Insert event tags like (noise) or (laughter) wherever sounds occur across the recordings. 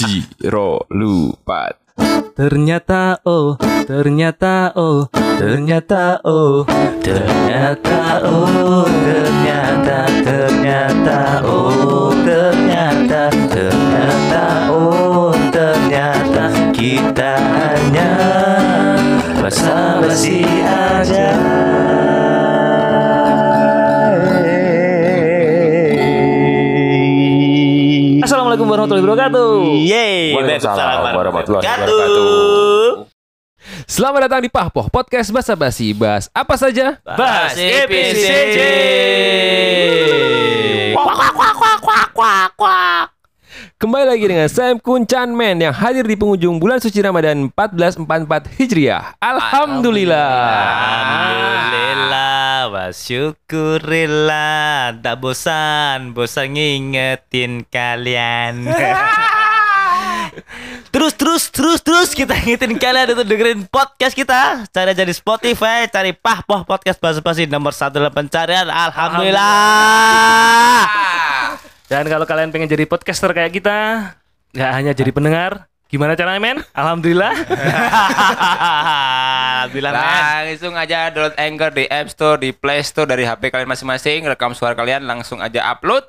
Jiro lupa. Ternyata oh, ternyata oh, ternyata oh, ternyata oh, ternyata ternyata oh, ternyata ternyata oh, ternyata kita hanya basa-basi aja. Warahmatullahi wabarakatuh. Yeay, Waalaikumsalam warahmatullahi wabarakatuh. Selamat datang di Pahpoh Podcast Basa Basi Bahas apa saja? Bahas EPCJ. Kembali lagi dengan Sam Kuncan Man yang hadir di penghujung bulan suci Ramadan 1444 Hijriah. Alhamdulillah. Alhamdulillah wa syukurillah Tak bosan, bosan ngingetin kalian. (laughs) Terus, terus, terus, terus kita ngingetin kalian untuk dengerin podcast kita. Cari aja di Spotify, cari Pahpoh Podcast Bahasa Basi nomor satu dalam pencarian Alhamdulillah Dan kalau kalian pengen jadi podcaster kayak kita, nggak hanya jadi pendengar, gimana caranya men? Alhamdulillah. (laughs) Alhamdulillah men Langsung aja download Anchor di App Store, di Play Store dari HP kalian masing-masing, rekam suara kalian langsung aja upload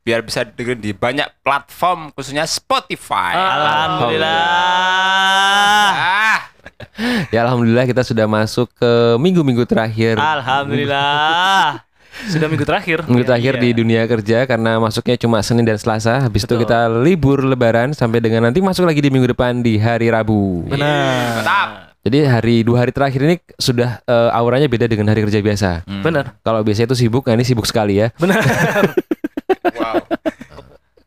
biar bisa dengerin di banyak platform khususnya Spotify. Alhamdulillah Ah, Ya alhamdulillah kita sudah masuk ke minggu-minggu terakhir. Alhamdulillah Sudah minggu terakhir. Minggu terakhir Iya. di dunia kerja karena masuknya cuma Senin dan Selasa. Habis itu Betul. kita libur lebaran sampai dengan nanti masuk lagi di minggu depan di hari Rabu. Benar. mantap. Jadi hari dua hari terakhir ini sudah eh, auranya beda dengan hari kerja biasa. Benar. Kalau biasanya itu sibuk, nah ini sibuk sekali ya. Benar. (laughs) Wow.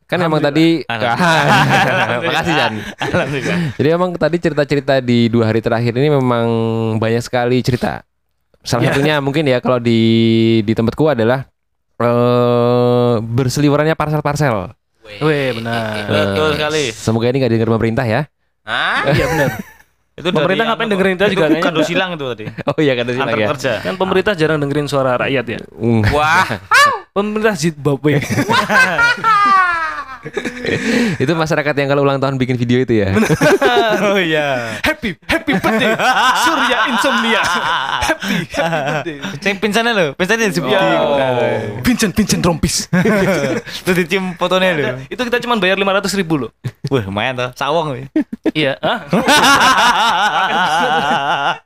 Kan emang tadi (laughs) Makasih Jan. Alhamdulillah Jadi emang tadi cerita-cerita di dua hari terakhir ini memang banyak sekali cerita. Salah satunya mungkin ya kalau di di tempatku adalah eh berseliwerannya parcel-parcel. Weh, benar. Betul sekali Semoga ini nggak dengar pemerintah ya. Hah? Iya benar. (laughs) itu Pemerintah ngapain dengerin kita juga kayaknya? kado silang itu tadi (laughs) Oh iya kata silang Antar ya. kerja Kan pemerintah jarang dengerin suara rakyat ya. Mm. Wah, Pemerintah Zimbabwe. (laughs) itu masyarakat yang kalau ulang tahun bikin video itu ya. (laughs) Oh iya happy, happy birthday. Surya insomnia. Happy, happy birthday. Sing pinsannya lo Pinsannya di sebelah Vincent, Vincent Rompis. (laughs) Terus dicium fotonya lo Itu kita cuma bayar 500 ribu loh. Wah lumayan tuh Sawang weh. Iya. Ah. (laughs)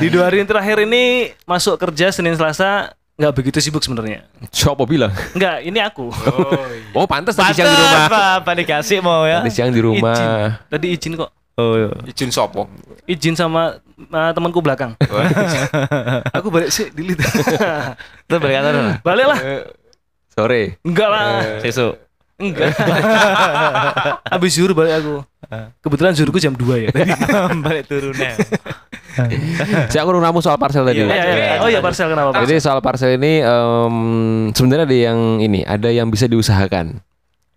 Di dua hari yang terakhir ini masuk kerja Senin Selasa nggak begitu sibuk sebenarnya. Coba bilang. Nggak, ini aku. Oh pantas tadi siang di rumah. Apa Apa dikasih mau ya Tadi siang di rumah. Izin. Tadi izin kok. Oh iya izin sopo. Izin sama uh, temanku belakang. (laughs) aku balik sih, delete. Itu balik kantor lo? balik lah. Sore. Enggak lah. Sesuk Enggak. (laughs) Habis zuhur balik aku. Kebetulan zuhurku jam 2 ya. (laughs) Balik turunnya Saya aku ramu soal parcel tadi. Iya, iya, iya. Oh iya parcel kenapa? Pak? Jadi soal parcel ini em, sebenarnya ada yang ini, ada yang bisa diusahakan,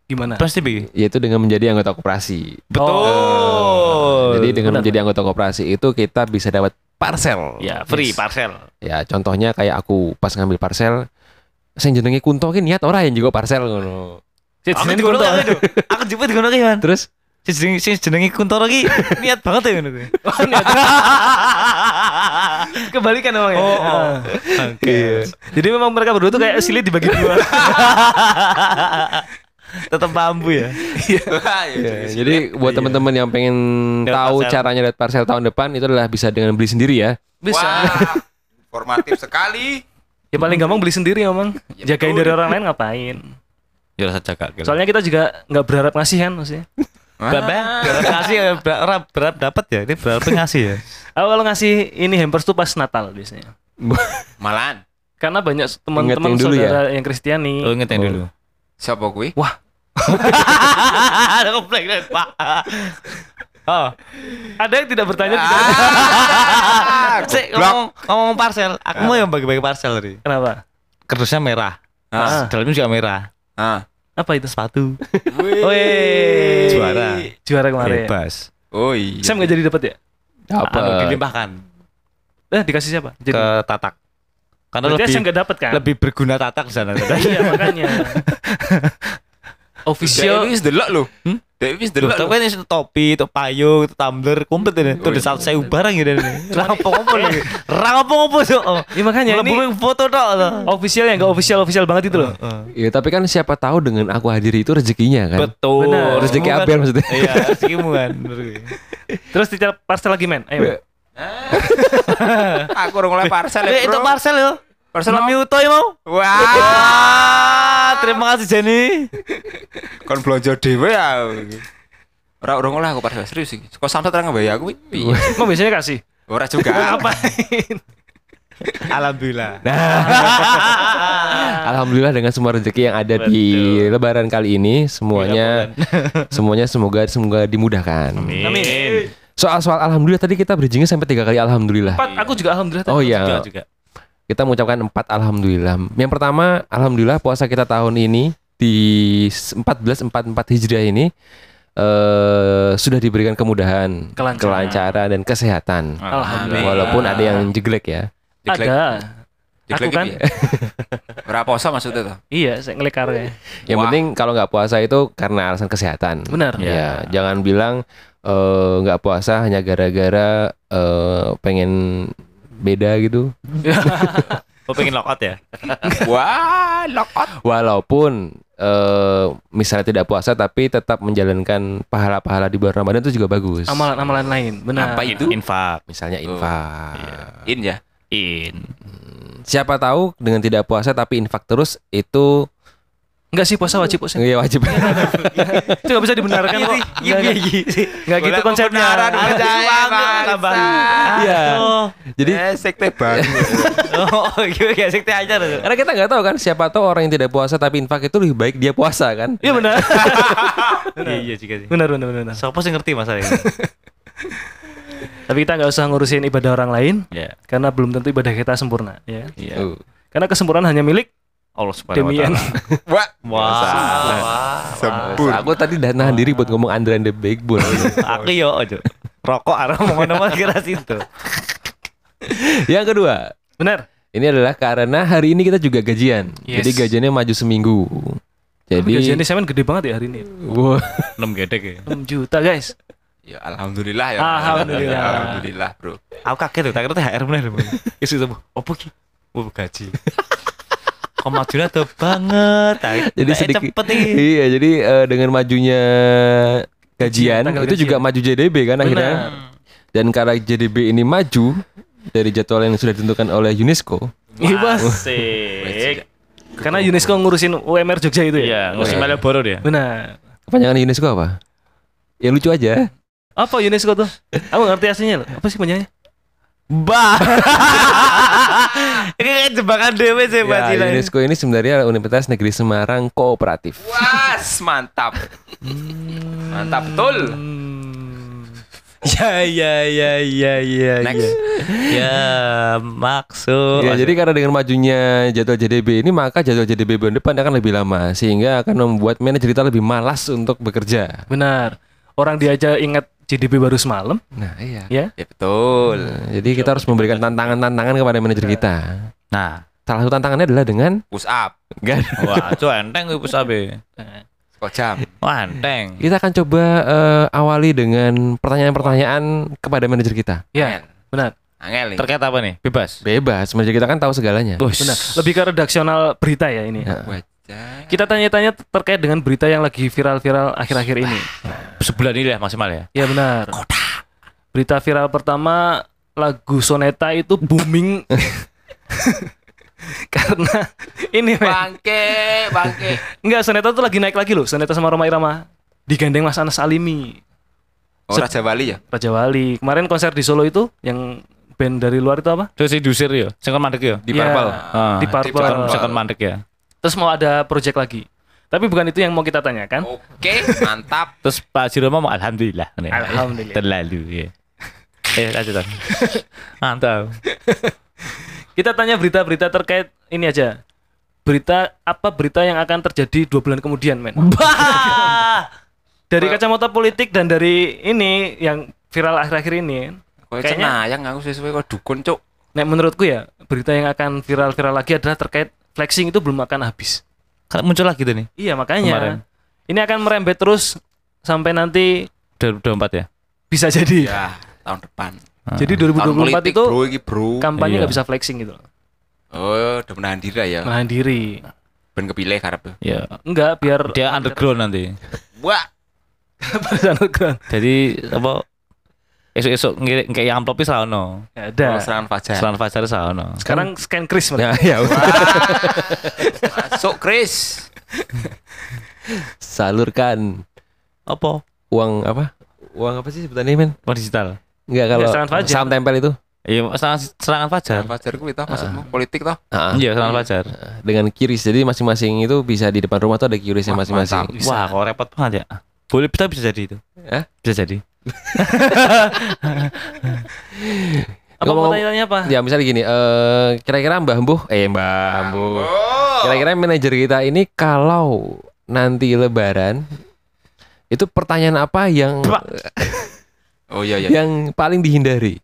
Gimana? Pasti bi yaitu dengan menjadi anggota koperasi. Betul Jadi dengan benar. menjadi anggota koperasi itu kita bisa dapat parcel. Ya free Yes. parcel Ya contohnya kayak aku pas ngambil parcel, saya jenenge kunto ki niat orang yang juga parcel ngono. Cek, Aku sini di gunung kunto. itu Aku jemput di gunung man Terus Si jenengi si jenengi kuntoro ki niat banget ya ngono kuwi. (laughs) Kebalikan emang ya. Oh, oh. Oke. Jadi memang mereka berdua tuh kayak silit dibagi dua. (laughs) Tetap bambu ya. ya, (laughs) jadi buat teman-teman yang pengen tahu parcel. caranya dapat parcel tahun depan itu adalah bisa dengan beli sendiri ya. Bisa. Wah, informatif sekali. Ya paling gampang beli sendiri emang. Ya, Jagain betul. dari orang lain ngapain? Ya rasa jaga. Soalnya kita juga nggak berharap ngasih kan maksudnya. berapa? Berapa ngasih ya? Berapa berapa dapat ya? Ini berapa ngasih ya? (laughs) Aku kalau ngasih ini hampers tuh pas Natal biasanya. Malan. Karena banyak teman-teman yang dulu ya? saudara yang Kristiani. Oh, inget yang dulu. Siapa kuwi? Ada (laughs) komplek deh, Pak. Oh, Ada yang tidak bertanya tidak. Ah, (laughs) Cek goblok. ngomong ngomong parcel. Aku mau yang bagi-bagi parcel tadi. Kenapa? Kerdusnya merah. Ah. Dalamnya juga merah. Ah. Apa itu? Sepatu. Wih. Juara. Juara kemarin. Bebas. Oh iya. Sam nggak jadi dapat ya? Anu Dapat. dilimpahkan Eh dikasih siapa? Jadi ke Tatak. Karena Berarti lebih nggak dapet kan? lebih berguna tatak di sana. (laughs) iya makanya. (laughs) Official wis delok lho. Dewi wis delok. Tapi kan itu topi, itu payung, itu tumbler, komplit ini. Itu udah satu saya barang gitu ini. Ra apa-apa lagi. Ra apa-apa so. Iya makanya ini foto tok. to. official yang nggak official official banget itu loh. Ya, tapi kan siapa tahu dengan aku hadir itu rezekinya kan. Betul. Benar. Rezeki Abel maksudnya. Iya, (laughs) rezekimu kan. Terus tidak parcel lagi men. Ayo. Aku urung oleh parcel ya, Eh, itu parcel yo. Parcel mau. Ya mau. Wah, Ah, terima kasih Jenny. kon belanja dhewe ya. Ora urung oleh aku parcel serius iki. Kok samsat ora ngebayar aku piye? Emang biasanya kasih. Ora juga. (laughs) Ngapain? Alhamdulillah. Alhamdulillah dengan semua rezeki yang ada di Lebaran kali ini semuanya (laughs) semuanya semoga semoga dimudahkan. Amin. Soal-soal alhamdulillah tadi kita bridgingnya sampai tiga kali alhamdulillah. Empat, aku juga alhamdulillah. Oh iya, Juga juga. Kita mengucapkan empat alhamdulillah. Yang pertama alhamdulillah puasa kita tahun ini di 1444 Hijriah ini eh sudah diberikan kemudahan, Kelancaran. kelancaran dan kesehatan. Alhamdulillah. Walaupun ada yang jeglek ya. Diglek- Ada. diglek Aku kan. piye? Ora poso maksudnya tuh. Iya, saya ngelekar ya. Yang Wah. penting kalau nggak puasa itu karena alasan kesehatan. Benar. Ya, jangan bilang eh, nggak puasa hanya gara-gara eh, pengen beda gitu. (laughs) Kau pengen lockout ya? (laughs) Wah, lockot. Walaupun eh, misalnya tidak puasa tapi tetap menjalankan pahala-pahala di bulan Ramadan itu juga bagus. Amalan-amalan lain. Benar. Apa itu? Infak. Misalnya Oh, infak. In ya. In. Siapa tahu dengan tidak puasa tapi infak terus itu Enggak sih puasa wajib puasa. ya wajib. Itu nggak bisa dibenarkan kok. Iya, Nggak- iya. Nggak gitu konsepnya. percaya, bangsa. tambah. Iya. Jadi Eh, sekte baru. (laughs) Oh, gitu ya sekte aja tuh. karena kita nggak tahu kan siapa tahu orang yang tidak puasa tapi infak itu lebih baik dia puasa kan. Iya benar. (laughs) Iya, iya juga sih. benar benar benar. Siapa sih ngerti masalah ini? (laughs) Tapi kita nggak usah ngurusin ibadah orang lain karena belum tentu ibadah kita sempurna ya. Iya. Karena kesempurnaan hanya milik Allah Subhanahu wa Demian. taala. (laughs) Wah, Wah. sempur. Aku tadi udah nahan diri buat ngomong Andre and the Backbone. (laughs) Aku yo aja. Rokok arah mau ngomong kira situ. (laughs) yang kedua, Benar. ini adalah karena hari ini kita juga gajian. Yes. Jadi gajiannya maju seminggu. Jadi di Semen gede banget ya hari ini. Wah, 6 gedek ya. 6 juta guys. Ya alhamdulillah ya. Alhamdulillah. Alhamdulillah, Bro. Aku kaget tuh, tak kira THR bener. Isu itu, opo ki? Oh, gaji. Kok majunya tuh banget. tak. jadi sedikit. cepet nih. Iya, jadi eh, dengan majunya gajian Tanggal itu juga maju JDB kan akhirnya. Dan karena JDB ini maju dari jadwal yang sudah ditentukan oleh UNESCO. Iya. Asik. Karena UNESCO ngurusin UMR Jogja itu ya. Iya, ngurusin Malioboro dia. Benar. Kepanjangan UNESCO apa? Ya lucu aja. Apa UNESCO tuh? Aku ngerti aslinya loh. Apa sih panjangnya? Bah. (laughs) Ini kayak jebakan dewe sih Mbak Ya. UNESCO ini sebenarnya Universitas Negeri Semarang Kooperatif. Was, mantap. Mantap betul. Ya ya ya ya ya. Next. Ya, maksud. Ya, jadi karena dengan majunya jadwal JDB ini maka jadwal JDB bulan depan akan lebih lama sehingga akan membuat manajer kita lebih malas untuk bekerja. Benar. Orang dia aja ingat GDP baru semalam, Nah, iya. ya. Ya betul. Jadi kita harus memberikan tantangan-tantangan kepada manajer kita. Nah, Salah satu tantangannya adalah dengan Push up. Enggak. wah, itu enteng ibu sabe. (laughs) Kok jam? Wah, enteng. Kita akan coba eh, awali dengan pertanyaan-pertanyaan kepada manajer kita. Ya, benar. Angel. Terkait apa nih? Bebas. Bebas, manajer kita kan tahu segalanya. Benar. Lebih ke redaksional berita ya ini. Ya. Kita tanya-tanya terkait dengan berita yang lagi viral-viral akhir-akhir ini. Sebulan ini lah maksimal ya. Ya benar. Berita viral pertama lagu Soneta itu booming (laughs) (laughs) karena ini men. Bangke, bangke. Enggak, Soneta tuh lagi naik lagi loh. Soneta sama Roma Irama digandeng Mas Anas Alimi, Oh, Raja Bali ya? Raja Wali. Kemarin konser di Solo itu yang band dari luar itu apa? Terus si Dusir ya, sing kon mandek ya. Di Ya, Purple. Ah, di Purple. Purple. Sing kon mandek ya. Terus mau ada project lagi. Tapi bukan itu yang mau kita tanyakan. Oke, mantap. (laughs) Terus Pak Jiro ngomong alhamdulillah. Alhamdulillah. Terlalu ya. Eh, lanjut. (laughs) Mantap. Kita tanya berita-berita terkait ini aja. Berita apa berita yang akan terjadi dua bulan kemudian, men? Bah. Dari kacamata politik dan dari ini yang viral akhir-akhir ini. Kayaknya- cenayang aku sesuai kok dukun, Cuk. Nek menurutku ya berita yang akan viral-viral lagi adalah terkait flexing itu belum akan habis. Kan muncul lagi tuh nih. Iya makanya Kemarin. ini akan merembet terus sampai nanti 2024 ya. bisa jadi. Ya, tahun depan. Jadi Tahun 2024 politik, itu bro, iki, bro. kampanye Iya. nggak bisa flexing gitu. Oh, udah menahan diri ya. Menahan diri. Ben kepilih karep. Ya. Enggak biar Dia underground nanti. Wah, (laughs) underground. Jadi apa esok-esok ngirim kayak amplop wis ra ono. Nggak ada. oh, serangan fajar. Selan fajar ra ono. Sekarang scan kris mereka. Ya, ya. (laughs) Masuk, Chris. salurkan Apa? uang apa? Uang apa sih sebutannya men? Uang digital. Enggak kalau Ya, serangan fajar. saham tempel itu. Iya, serangan, serangan fajar. Serangan fajar kuwi toh maksudmu politik toh? Ah, Iya, serangan fajar. dengan kiris. Jadi masing-masing itu bisa di depan rumah tuh ada kirisnya masing-masing. Wah, kok repot banget ya. Boleh bisa bisa jadi itu. Hah? Bisa jadi. (laughs) Apa mau tanya-tanya apa? Ya misalnya gini, eh kira-kira Mbah Mbuh, eh Mbah Mbuh. Kira-kira manajer kita ini kalau nanti lebaran itu pertanyaan apa yang (laughs) Oh iya iya. yang paling dihindari?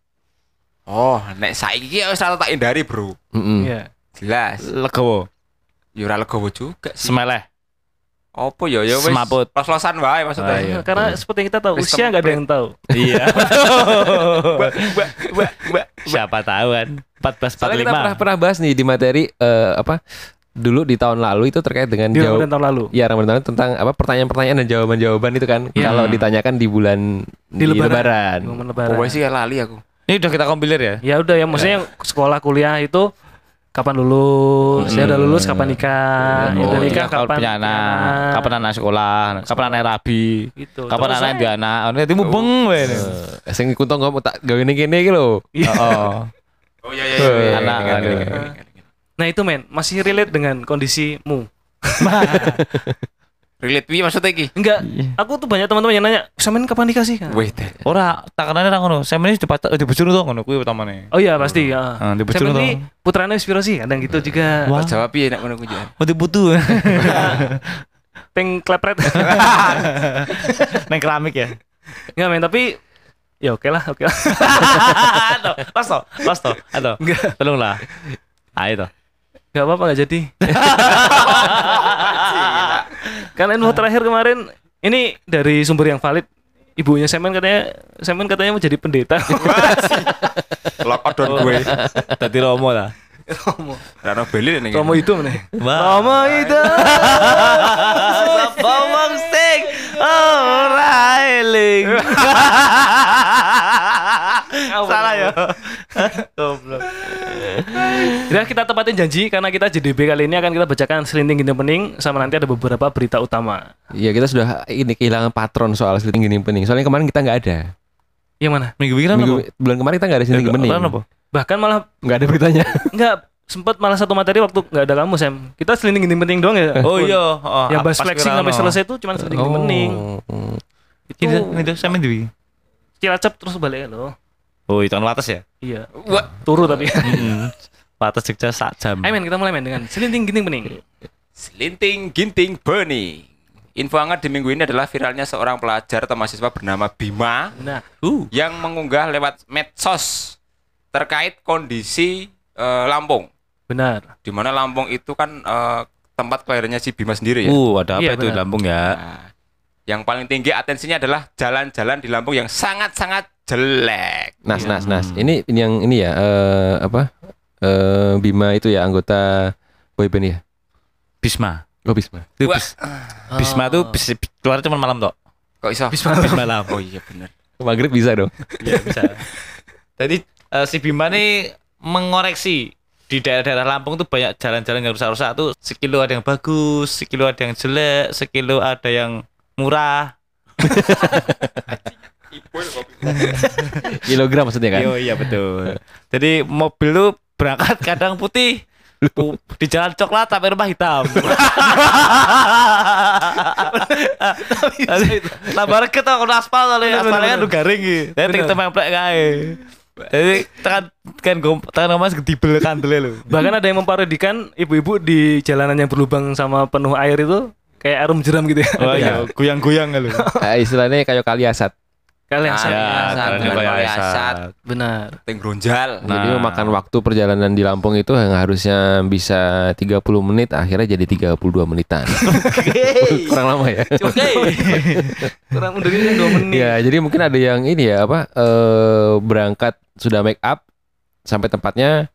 Oh, nek saiki wis ora tak hindari, Bro. Mm-mm. Iya. Jelas. Legowo. Ya ora legowo juga sih. Semeleh. Apa ya ya wis. Semaput. Los-losan wae maksudnya. Ah, iya. (laughs) Karena seperti yang kita tahu usia nggak ada yang tahu. Iya. (laughs) Mbak, mbak, mbak, mbak. Siapa tahu kan. Soalnya kita pernah 1445. pernah bahas nih di materi eh, apa dulu di tahun lalu itu terkait dengan Di jawab tahun lalu. ya Ramadan tentang apa pertanyaan-pertanyaan dan jawaban-jawaban itu kan Iya. kalau ditanyakan di bulan Di di, Lebaran. lebaran. Momen lebaran. Pokoknya sih ya lali aku. Ini udah kita kompilir ya. Ya udah ya maksudnya sekolah kuliah itu kapan lulus, ya udah lulus kapan nikah, Oh, udah iya, nikah kapan kapan punya anak, kapan anak sekolah, kapan anak rabi, gitu. kapan Terus anak saya- dia anak. Ini timu beng wae. Eh, sing kuntong ngomong tak gawe kene iki lho. Iya. Oh. Oh iya iya iya. Anak, ingat, ingat, ingat. Nah itu men masih relate dengan kondisimu. (laughs) (laughs) Relate wi maksudnya iki. Enggak, Iya. aku tuh banyak teman-teman yang nanya, "Samen kapan nikah sih?" Wih, Ora, takanane ra ngono. Saya ini dipatok dibujur to ngono kuwi utamane. Oh iya pasti, ya. Ah, dibujur Samen to. ini putranya inspirasi kadang gitu juga. Wah. jawab piye nek ngono kuwi. Oh dibutuh. (laughs) Peng klepret. (laughs) Neng keramik ya. Enggak men, tapi ya oke lah, oke lah. (laughs) Aduh, pas to, pas to. Aduh. Enggak, Tolong lah. Ayo to. enggak apa-apa enggak jadi. Karena info terakhir kemarin ini dari sumber yang valid ibunya Semen katanya Semen katanya mau jadi pendeta. (laughs) Lockdown gue. (laughs) Tadi Romo lah. Romo. Rano Beli nih. Romo itu nih. Romo itu. Bawang sting ora eling. (laughs) Salah ya. (laughs) Goblok. Ya kita tepatin janji karena kita JDB kali ini akan kita bacakan selinting gini pening sama nanti ada beberapa berita utama. Iya kita sudah ini kehilangan patron soal seliting gini pening. Soalnya kemarin kita nggak ada. Yang mana? Minggu pikiran apa? Minggu, bulan kemarin kita nggak ada seliting pening. Apaan apa? Bahkan malah Nggak ada beritanya. (laughs) enggak sempat malah satu materi waktu nggak ada kamu Sam. Kita selinting gini pening doang ya. (laughs) Oh iya, oh, Yang bahas flexing sampai selesai itu cuma selinting gini pening. Oh. Itu Itu itu sama Dewi. cilacap terus balik loh. Oh, itu kan wates ya? Iya. Wah, Turu tapi. (laughs) Heeh. Wates Jogja sak jam. Ayo men kita mulai men dengan selinting gini pening. Selinting ginting Bernie. Info hangat di minggu ini adalah viralnya seorang pelajar atau mahasiswa bernama Bima Nah, Uh. yang mengunggah lewat medsos terkait kondisi eh, Lampung. benar. Di mana Lampung itu kan eh, tempat kelahirannya si Bima sendiri ya. Uh, ada apa Iya, itu di benar. Lampung ya? Nah, yang paling tinggi atensinya adalah jalan-jalan di Lampung yang sangat-sangat jelek. Nas, nas, nas. Ini, ini yang ini ya eh, apa? Eh, Bima itu ya anggota boyband ya. Bisma. Oh Bisma. Itu bis, Bisma tuh bis, keluar cuma malam tok. Kok iso? Bisma malam. Oh iya benar. Maghrib bisa dong. Iya bisa. Jadi eh, si Bima nih mengoreksi di daerah-daerah Lampung tuh banyak jalan-jalan yang rusak-rusak tuh sekilo ada yang bagus, sekilo ada yang jelek, sekilo ada yang murah. (laughs) (laughs) Kilogram maksudnya kan. Iya iya betul. Jadi mobil tuh berangkat kadang putih pu- di jalan coklat sampai rumah hitam. (laughs) Tambah reket tau kalau aspal soalnya aspalnya kan udah garing gitu. Bener. kita memplek kae. Jadi tekan kan gom tekan mas gedibel kandele lho. Bahkan ada yang memparodikan ibu-ibu di jalanan yang berlubang sama penuh air itu kayak arum jeram gitu ya. Oh iya, (laughs) goyang-goyang lho. Eh, istilahnya kayak kali asat. Kalian Ah, saya. Ya, Asat, kalian bukan bayar bayar asat. asat. Benar. Ting gronjal. Jadi Nah. memakan waktu perjalanan di Lampung itu yang harusnya bisa 30 menit akhirnya jadi 32 menitan. (laughs) Kurang lama ya. Oke. Kurang mundur ini dua menit. Ya, jadi mungkin ada yang ini ya apa eh berangkat sudah make up sampai tempatnya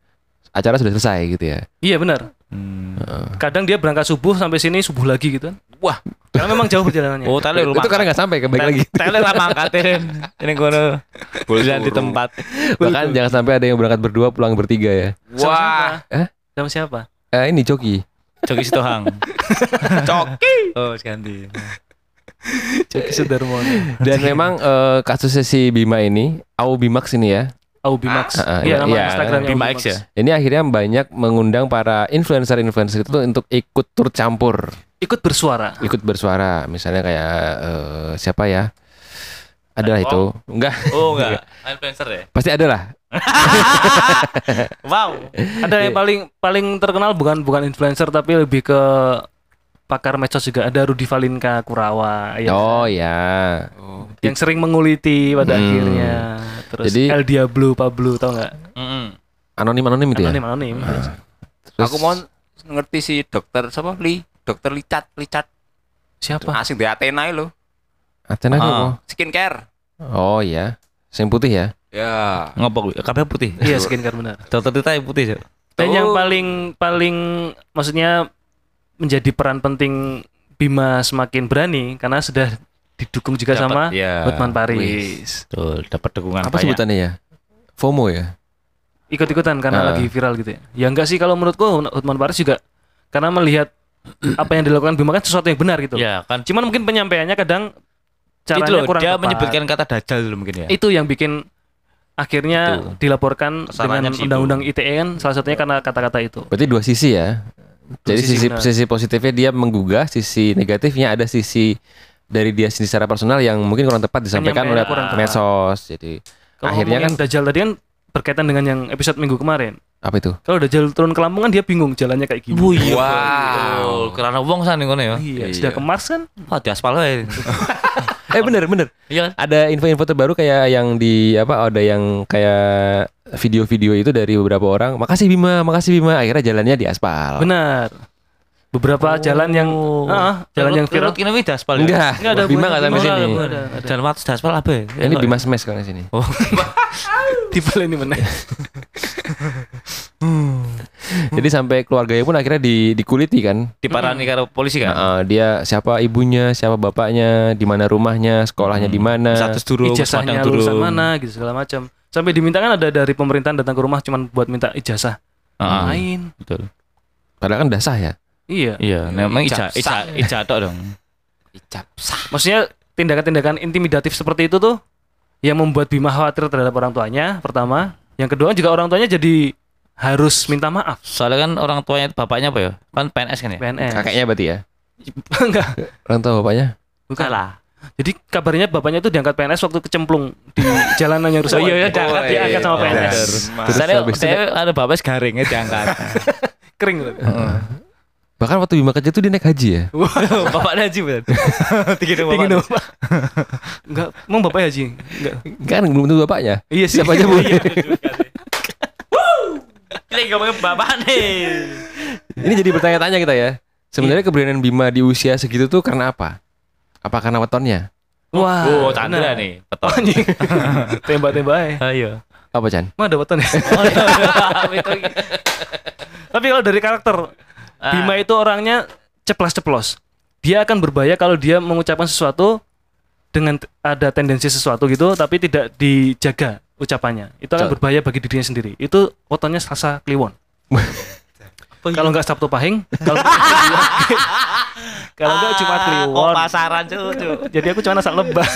acara sudah selesai gitu ya. Iya benar. Hmm. Kadang dia berangkat subuh sampai sini subuh lagi gitu kan. Wah, Karena memang jauh perjalanannya. Oh, tali rumah. Itu karena nggak sampai kembali lagi. Tali lah mangkatin. Ini kono. Bulan di tempat. Bahkan jangan sampai ada yang berangkat berdua pulang bertiga ya. Sama wah. siapa? Eh? Sama siapa? Eh, ini joki. Coki Sitohang. (laughs) Coki. Oh, ganti. Joki Sudarmono. Dan memang eh, kasusnya si Bima ini, Au Bimax ini ya. Aubimax. Ah, ah, Iya iya, nama iya. X ya? Ini akhirnya banyak mengundang para influencer-influencer itu untuk ikut turut campur, Ikut bersuara. ikut bersuara. Misalnya kayak eh, siapa ya? Ada lah itu. Enggak, Oh, enggak. Influencer ya? pasti ada lah. (laughs) Wow. Ada yang paling paling terkenal bukan bukan influencer tapi lebih ke pakar medsos juga ada Rudi Valinka Kurawa ya. Oh ya. yang sering menguliti pada Hmm. akhirnya. Terus Jadi- El Diablo Pablo tau nggak? Mm-mm. Anonim-anonim itu ya. Anonim anonim. Terus- Aku mau ngerti si dokter siapa? Li, dokter Licat, Licat. Siapa? Asing di Athena lo. Athena itu Ah. apa? Skincare. Oh iya. Yang putih ya. Ya. Ngopo kuwi? Kabeh putih. Iya skincare benar. Dokter Tita yang putih, Cok. Dan yang paling paling maksudnya menjadi peran penting Bima semakin berani karena sudah didukung juga Dapat, sama ya. Hotman Paris. Betul, dapat dukungan Apa banyak. sebutannya ya? FOMO ya. Ikut-ikutan karena Ah. lagi viral gitu ya. Ya enggak sih kalau menurutku Hotman Paris juga karena melihat (clears throat) apa yang dilakukan Bima kan sesuatu yang benar gitu. Ya, kan Cuman mungkin penyampaiannya kadang caranya itu loh, kurang dia tepat. menyebutkan kata dajal dulu mungkin ya. itu yang bikin akhirnya Itu. dilaporkan Kesalahannya dengan undang-undang ITE kan salah satunya karena kata-kata itu. Berarti dua sisi ya. Jadi sisi, sisi sisi positifnya dia menggugah, sisi negatifnya ada sisi dari dia sendiri secara personal yang mungkin kurang tepat disampaikan oleh medsos. Jadi Kalau Akhirnya ngomongin Dajjal tadi kan berkaitan dengan yang episode minggu kemarin. apa itu? Kalau Dajjal turun ke Lampung kan dia bingung jalannya kayak gini. Wih, Wow. betul. Karena wong sana ngono ya. Iya, Iya. sudah ke Mars kan? Oh, di aspal wae. Eh bener bener. Iya. Ada info-info terbaru kayak yang di apa ada yang kayak video-video itu dari beberapa orang. Makasih Bima, makasih Bima. Akhirnya jalannya di aspal. Benar. Beberapa jalan yang ah, jalan yang viral. Kini di aspal ya. Enggak, Enggak ada Bima nggak sampai sini. Enggak ada, enggak ada. Jalan waktu di aspal apa ya? Ini Bima Smash kalau di sini. Oh, (laughs) Dibalik ini mana? Jadi sampai keluarganya pun akhirnya di dikuliti kan. diparani karo polisi kan. Nah, dia siapa ibunya, siapa bapaknya, di mana rumahnya, sekolahnya di mana. Status durung, Ijazahnya lulusan mana gitu segala macam. Sampai dimintakan ada dari pemerintahan datang ke rumah cuman buat minta ijazah. Heeh. Main. Betul. Padahal kan udah sah ya. Iya. Iya, memang ija Ijab ija sah. ija tok dong. Icap sah. Maksudnya tindakan-tindakan intimidatif seperti itu tuh yang membuat Bima khawatir terhadap orang tuanya pertama, yang kedua juga orang tuanya jadi harus minta maaf Soalnya kan orang tuanya bapaknya apa ya? Kan PNS kan ya? PNS. Kakeknya berarti ya. (laughs) Enggak, Orang tua bapaknya. bukan. Salah. Jadi kabarnya bapaknya itu diangkat PNS waktu kecemplung di jalanan yang rusak. Oh, iya, iya, diangkat, diangkat, diangkat sama iya. PNS. Terus itu- saya ada bapaknya garingnya diangkat. (laughs) Kering loh. Bahkan waktu Bima kerja tuh dia naik haji ya. (laughs) Bapaknya Haji betul. (laughs) Tinggi dong Tinggi bapak. dong, Pak. Enggak, emang bapak haji? Enggak. Kan belum tentu bapaknya. Iya sih. Siapa aja boleh. Kita ngomongin bapak nih. Ini jadi bertanya-tanya kita ya. Sebenarnya keberanian Bima di usia segitu tuh karena apa? Apa karena wetonnya? Wah. Oh, Chandra benar. nih. Betul. Anjing. (laughs) Tembak-tembak. Ayo. Apa Chan? Mah ada weton ya? Tapi kalau dari karakter Ah. Bima itu orangnya ceplas-ceplos. Dia akan berbahaya kalau dia mengucapkan sesuatu dengan ada tendensi sesuatu gitu tapi tidak dijaga ucapannya. Itu akan berbahaya bagi dirinya sendiri. Itu otonnya rasa kliwon. kalau enggak Sabtu Pahing, kalau (laughs) kalau enggak Jumat Oh, Kliwon. pasaran cucu. Jadi aku cuma asal lebah.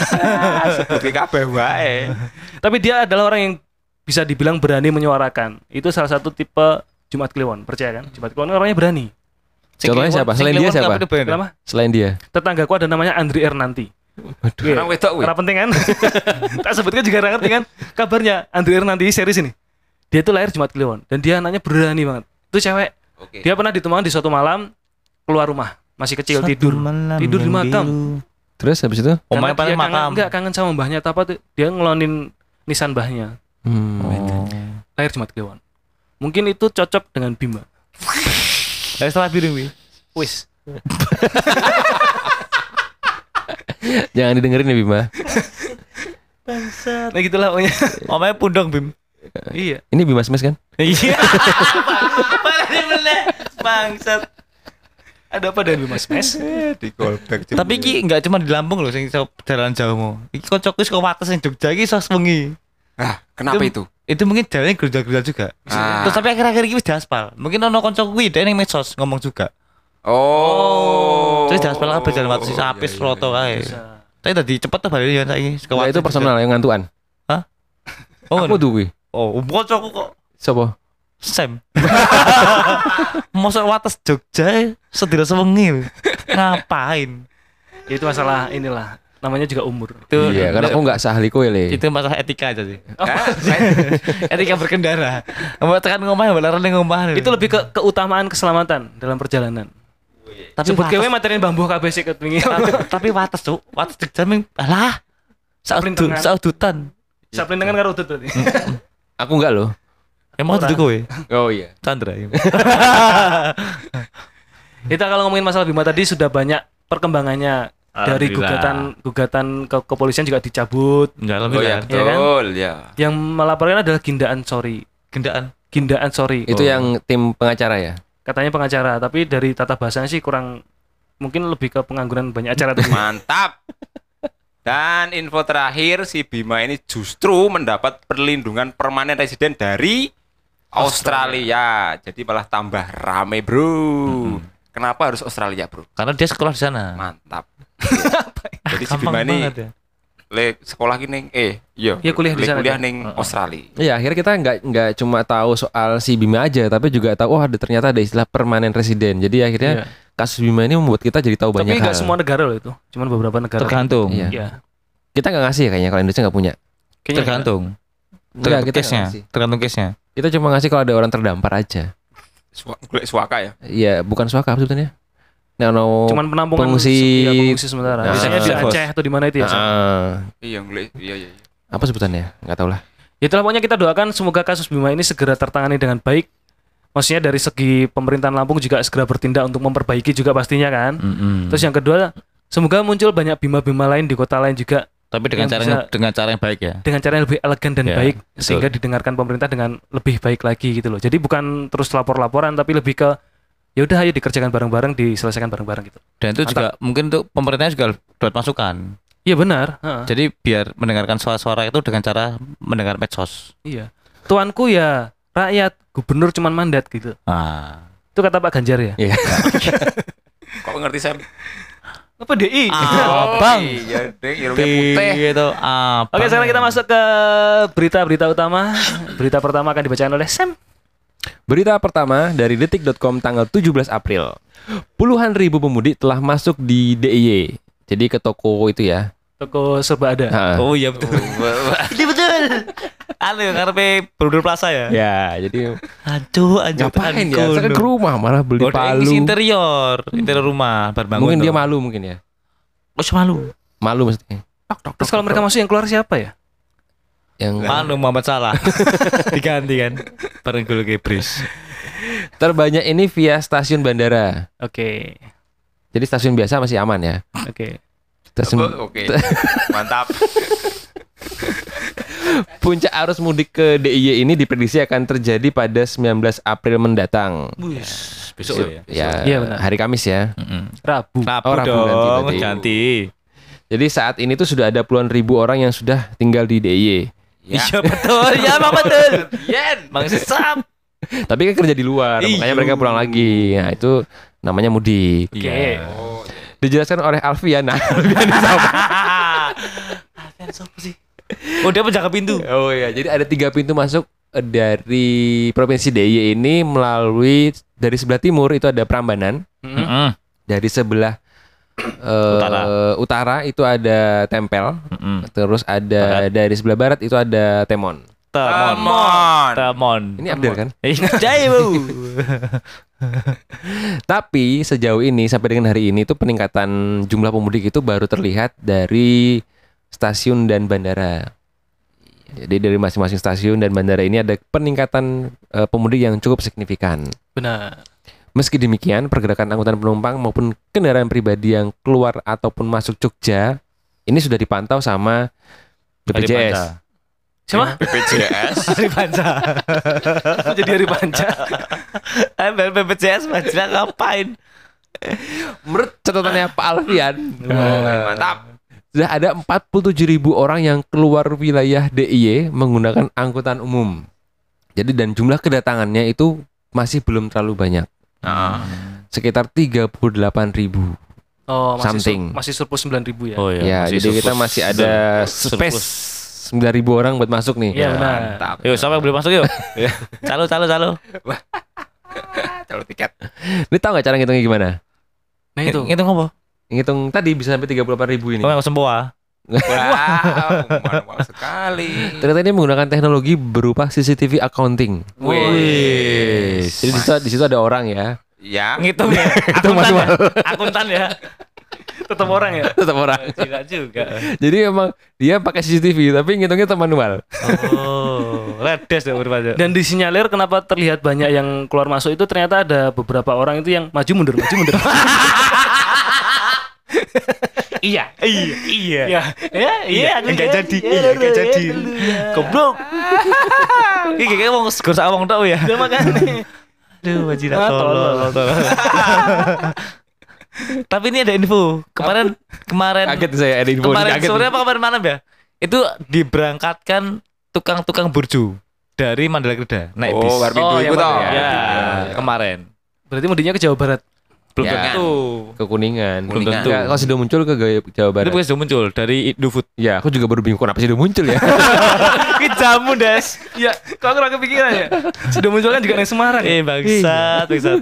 Oke kabeh wae. Tapi dia adalah orang yang bisa dibilang berani menyuarakan. Itu salah satu tipe Jumat Kliwon, percaya kan? Jumat Kliwon orangnya berani. Contohnya siapa? Selain dia siapa? Kenapa? Selain dia. Tetanggaku ada namanya Andri Ernanti. Iya. Orang wedok kuwi. Karena penting kan? (laughs) tak sebutkan juga karena ngerti kan? Kabarnya Andri Ernanti series ini. Dia itu lahir Jumat Kliwon dan dia anaknya berani banget. Itu cewek. Oke. Dia pernah ditemukan di suatu malam keluar rumah, masih kecil tidur. Tidur di makam. Terus habis itu? Karena Omahnya dia paling kangen, makam. enggak kangen sama mbahnya apa tuh dia ngelonin nisan mbahnya Hmm. lahir Jumat Kliwon mungkin itu cocok dengan Bima Dari setelah biru wi. wis (laughs) Jangan didengerin ya Bima. nah gitulah pokoknya Omahnya pundong bim. iya Ini Bima Smash kan? Iya. Malah dia bener. Bangsat. ada apa dengan Bima Smash Di callback. Tapi ki enggak cuma di Lampung loh sing jalan jauh mau. Iki kocokku saka wates sing Jogja iki iso wengi. Ah, kenapa itu? Itu mungkin jalannya gerudal-gerudal juga. Ah. Terus tapi akhir-akhir ini wis diaspal. Mungkin ono koncoku kuwi dhek ning medsos ngomong juga. Oh. Terus diaspal kabeh jalan sisa apis roto kae. Tapi tadi cepet tuh balik ya saiki. Nah, itu personal yang ngantuan. Oh, Aku tuh kuwi. oh, koncoku kok Sopo? Sam. (laughs) Mosok wates Jogja sedina sewengi. (laughs) Ngapain? Ya, itu masalah inilah namanya juga umur Itu Iya, karena aku nggak sahli kowe le. itu masalah etika aja sih. Ah, (laughs) etika berkendara. Mau tekan ngomah balaran ning ngomah. itu lebih ke keutamaan keselamatan dalam perjalanan tapi sebut gawe materiin bambu kabeh sik ketwingi (laughs) tapi, tapi wates tuh, wates Jogja ming alah. Perintengan. saudutan. saplintengan karo udut berarti Aku nggak loh. Emang duduk kowe? Oh iya. Chandra. (laughs) kita kalau ngomongin masalah Bima tadi sudah banyak perkembangannya dari gugatan gugatan ke kepolisian juga dicabut Enggak Oh ya, alhamdulillah. Iya kan? betul ya. yang melaporkan adalah Gindaan Sorry Gendaan. Gindaan Sorry Itu yang tim pengacara ya. katanya pengacara tapi dari tata bahasanya sih kurang mungkin lebih ke pengangguran banyak acara tadi Mantap. Dan info terakhir si Bima ini justru mendapat perlindungan permanen residen dari Australia. Jadi malah tambah rame, Bro. Kenapa harus Australia, Bro? Karena dia sekolah di sana. Mantap. Jadi si Gampang Bima ini ya. le sekolah gini eh iya Iya, kuliah di sana kuliah dia. ning Australia. Iya, akhirnya kita nggak nggak cuma tahu soal si Bima aja, tapi juga tahu oh ada ternyata ada istilah permanen residen. Jadi akhirnya kasus Bima ini membuat kita jadi tahu tapi banyak nggak hal. semua negara loh itu cuman beberapa negara Tergantung. Iya. Iya. Kita nggak ngasih ya kayaknya kalau Indonesia nggak punya. Kayaknya Tergantung. Enggak, Tergantung kita nggak case-nya. Tergantung case-nya. Kita cuma ngasih kalau ada orang terdampar aja. Sua- golek suaka ya. Iya, bukan suaka sebetulnya. Nah, no, cuman penampungan pengungsi- se- pengungsi sementara. Nah, Biasanya di. Aceh atau di mana itu ya? Sam? Ah, Iya, iya iya. iya. apa sebutannya? Nggak tahu lah. Ya itulah pokoknya kita doakan semoga kasus Bima ini segera tertangani dengan baik. Maksudnya dari segi pemerintahan Lampung juga segera bertindak untuk memperbaiki juga pastinya kan. Terus yang kedua, semoga muncul banyak bima-bima lain di kota lain juga tapi dengan yang cara bisa- dengan cara yang baik ya. dengan cara yang lebih elegan dan Ya, baik betul. sehingga didengarkan pemerintah dengan lebih baik lagi gitu loh. Jadi bukan terus lapor-laporan tapi lebih ke ya udah ayo dikerjakan bareng-bareng, diselesaikan bareng-bareng gitu. Dan itu juga mungkin untuk pemerintahnya juga buat masukan. Iya benar, heeh. Jadi biar mendengarkan suara-suara itu dengan cara mendengar medsos. Iya. Tuanku ya rakyat, gubernur cuman mandat gitu. Ah. Itu kata Pak Ganjar ya. Iya. (laughs) Kok ngerti saya? Apa DI? Ah, Bang. Iya, Ding, irungnya putih. Gitu. Ah, Oke, sekarang kita masuk ke berita-berita utama. Berita pertama akan dibacakan oleh Sam. Berita pertama dari detik.com tanggal 17 April. Puluhan ribu pemudik telah masuk di DIY. Jadi ke toko itu ya. Toko serba ada. Nah, Oh iya betul. (laughs) Ini betul. Anu ngarepe Brodor Plaza ya. Ya, jadi Aduh, anjir. ngapain ya? Saya ke rumah malah beli Oh, dia palu. interior, interior rumah, bar bangun. Mungkin dia malu mungkin ya. Oh, malu. Malu maksudnya. Terus kalau mereka masuk yang keluar siapa ya? Yang Anu Muhammad Salah. (laughs) Diganti kan. Bareng gol Gebris. terbanyak ini via stasiun bandara. Oke. Jadi stasiun biasa masih aman ya. Oke. Stasiun Oh, Oke. Mantap. (laughs) puncak arus mudik ke DIY ini diprediksi akan terjadi pada 19 April mendatang. Wis, besok ya. Ya, Iya, benar. hari Kamis ya. Heeh. Rabu. Rabu Oh, Rabu dong, ganti ganti. Jadi saat ini tuh sudah ada puluhan ribu orang yang sudah tinggal di DIY. Ya. Iya betul, ya Bang betul. (laughs) Yen. Bang Sam. Tapi kan kerja di luar, makanya Iyo. mereka pulang lagi. Nah, itu namanya mudik. Oke. Iya. Oh, Dijelaskan oleh Alfian. Nah, (laughs) Alfian ini siapa? Oh dia penjaga pintu. Oh iya, jadi ada tiga pintu masuk eh, dari provinsi DIY ini melalui dari sebelah timur itu ada Prambanan, Mm-mm. Heeh. dari sebelah eh, Utara. utara itu ada Tempel, Heeh. terus ada dari sebelah barat itu ada Temon. Temon. Temon. Temon. Ini Abdel kan? Eh, Jaya, Bu. (laughs) Tapi sejauh ini sampai dengan hari ini itu peningkatan jumlah pemudik itu baru terlihat dari stasiun dan bandara. Jadi dari masing-masing stasiun dan bandara ini ada peningkatan eh, pemudik yang cukup signifikan. Benar. Meski demikian, pergerakan angkutan penumpang maupun kendaraan pribadi yang keluar ataupun masuk Jogja ini sudah dipantau sama BPJS. Siapa? BPJS. (laughs) Hari Panca. Jadi hari panca. (laughs) Ambil BPJS Majra ngapain? Menurut catatannya Pak Alfian, Oh, mantap. sudah ada 47 ribu orang yang keluar wilayah DIY menggunakan angkutan umum. Jadi dan jumlah kedatangannya itu masih belum terlalu banyak, Nah, sekitar 38 ribu. Oh, masih Something. sur- masih surplus 9000 ya. Oh Ya, jadi kita masih ada space 9 ribu orang buat masuk nih. Iya, benar. mantap. Yuk, siapa yang boleh masuk yuk? (laughs) Calo, calo, calo. (laughs) Calon tiket. Ini tahu nggak cara ngitungnya gimana? Nah itu. Itu ngapa? Ngitung tadi bisa sampai 38 ribu ini. Oh, yang semua. (laughs) Wow, manual sekali. Ternyata ini menggunakan teknologi berupa CCTV accounting. Wih. Jadi di situ, di situ ada orang ya. Ya. Ngitung ya. (laughs) Itu Akuntan ya. Akuntan ya. Tetap orang ya. Tetap orang. (laughs) Tidak juga. Jadi emang dia pakai CCTV tapi ngitungnya tetap manual. Oh, ledes ya berpajak. Dan disinyalir kenapa terlihat banyak yang keluar masuk itu ternyata ada beberapa orang itu yang maju mundur, maju mundur. Iya, iya, iya. ya, ya, iya, aku enggak ya. jadi, Ya, iya, enggak ya, jadi. ya, ya. Goblok. (laughs) Iki kayak wong segor sak wong tok ya. Ya makanya. Aduh, wajib tolol, tolol. Tapi ini ada info. Kemarin kemarin Kaget saya ada info kemarin sore apa kemarin malam ya? Itu diberangkatkan tukang-tukang burju dari Mandala naik bis. Oh, Warmindo Oh, itu toh. mana ya, kemarin. Berarti mudiknya ke Jawa Barat. Belum Ya. tentu. ke Kuningan. Belum tentu. Ya, kalau sudah muncul ke Gaya- Jawa Itu Barat. bukan sudah muncul dari Indofood. Ya, aku juga baru bingung kenapa sih udah muncul ya. (laughs) Ini jamu, Des. Iya, kok aku kepikiran ya. Sudah muncul kan juga di Semarang. Eh, bangsat, bangsat.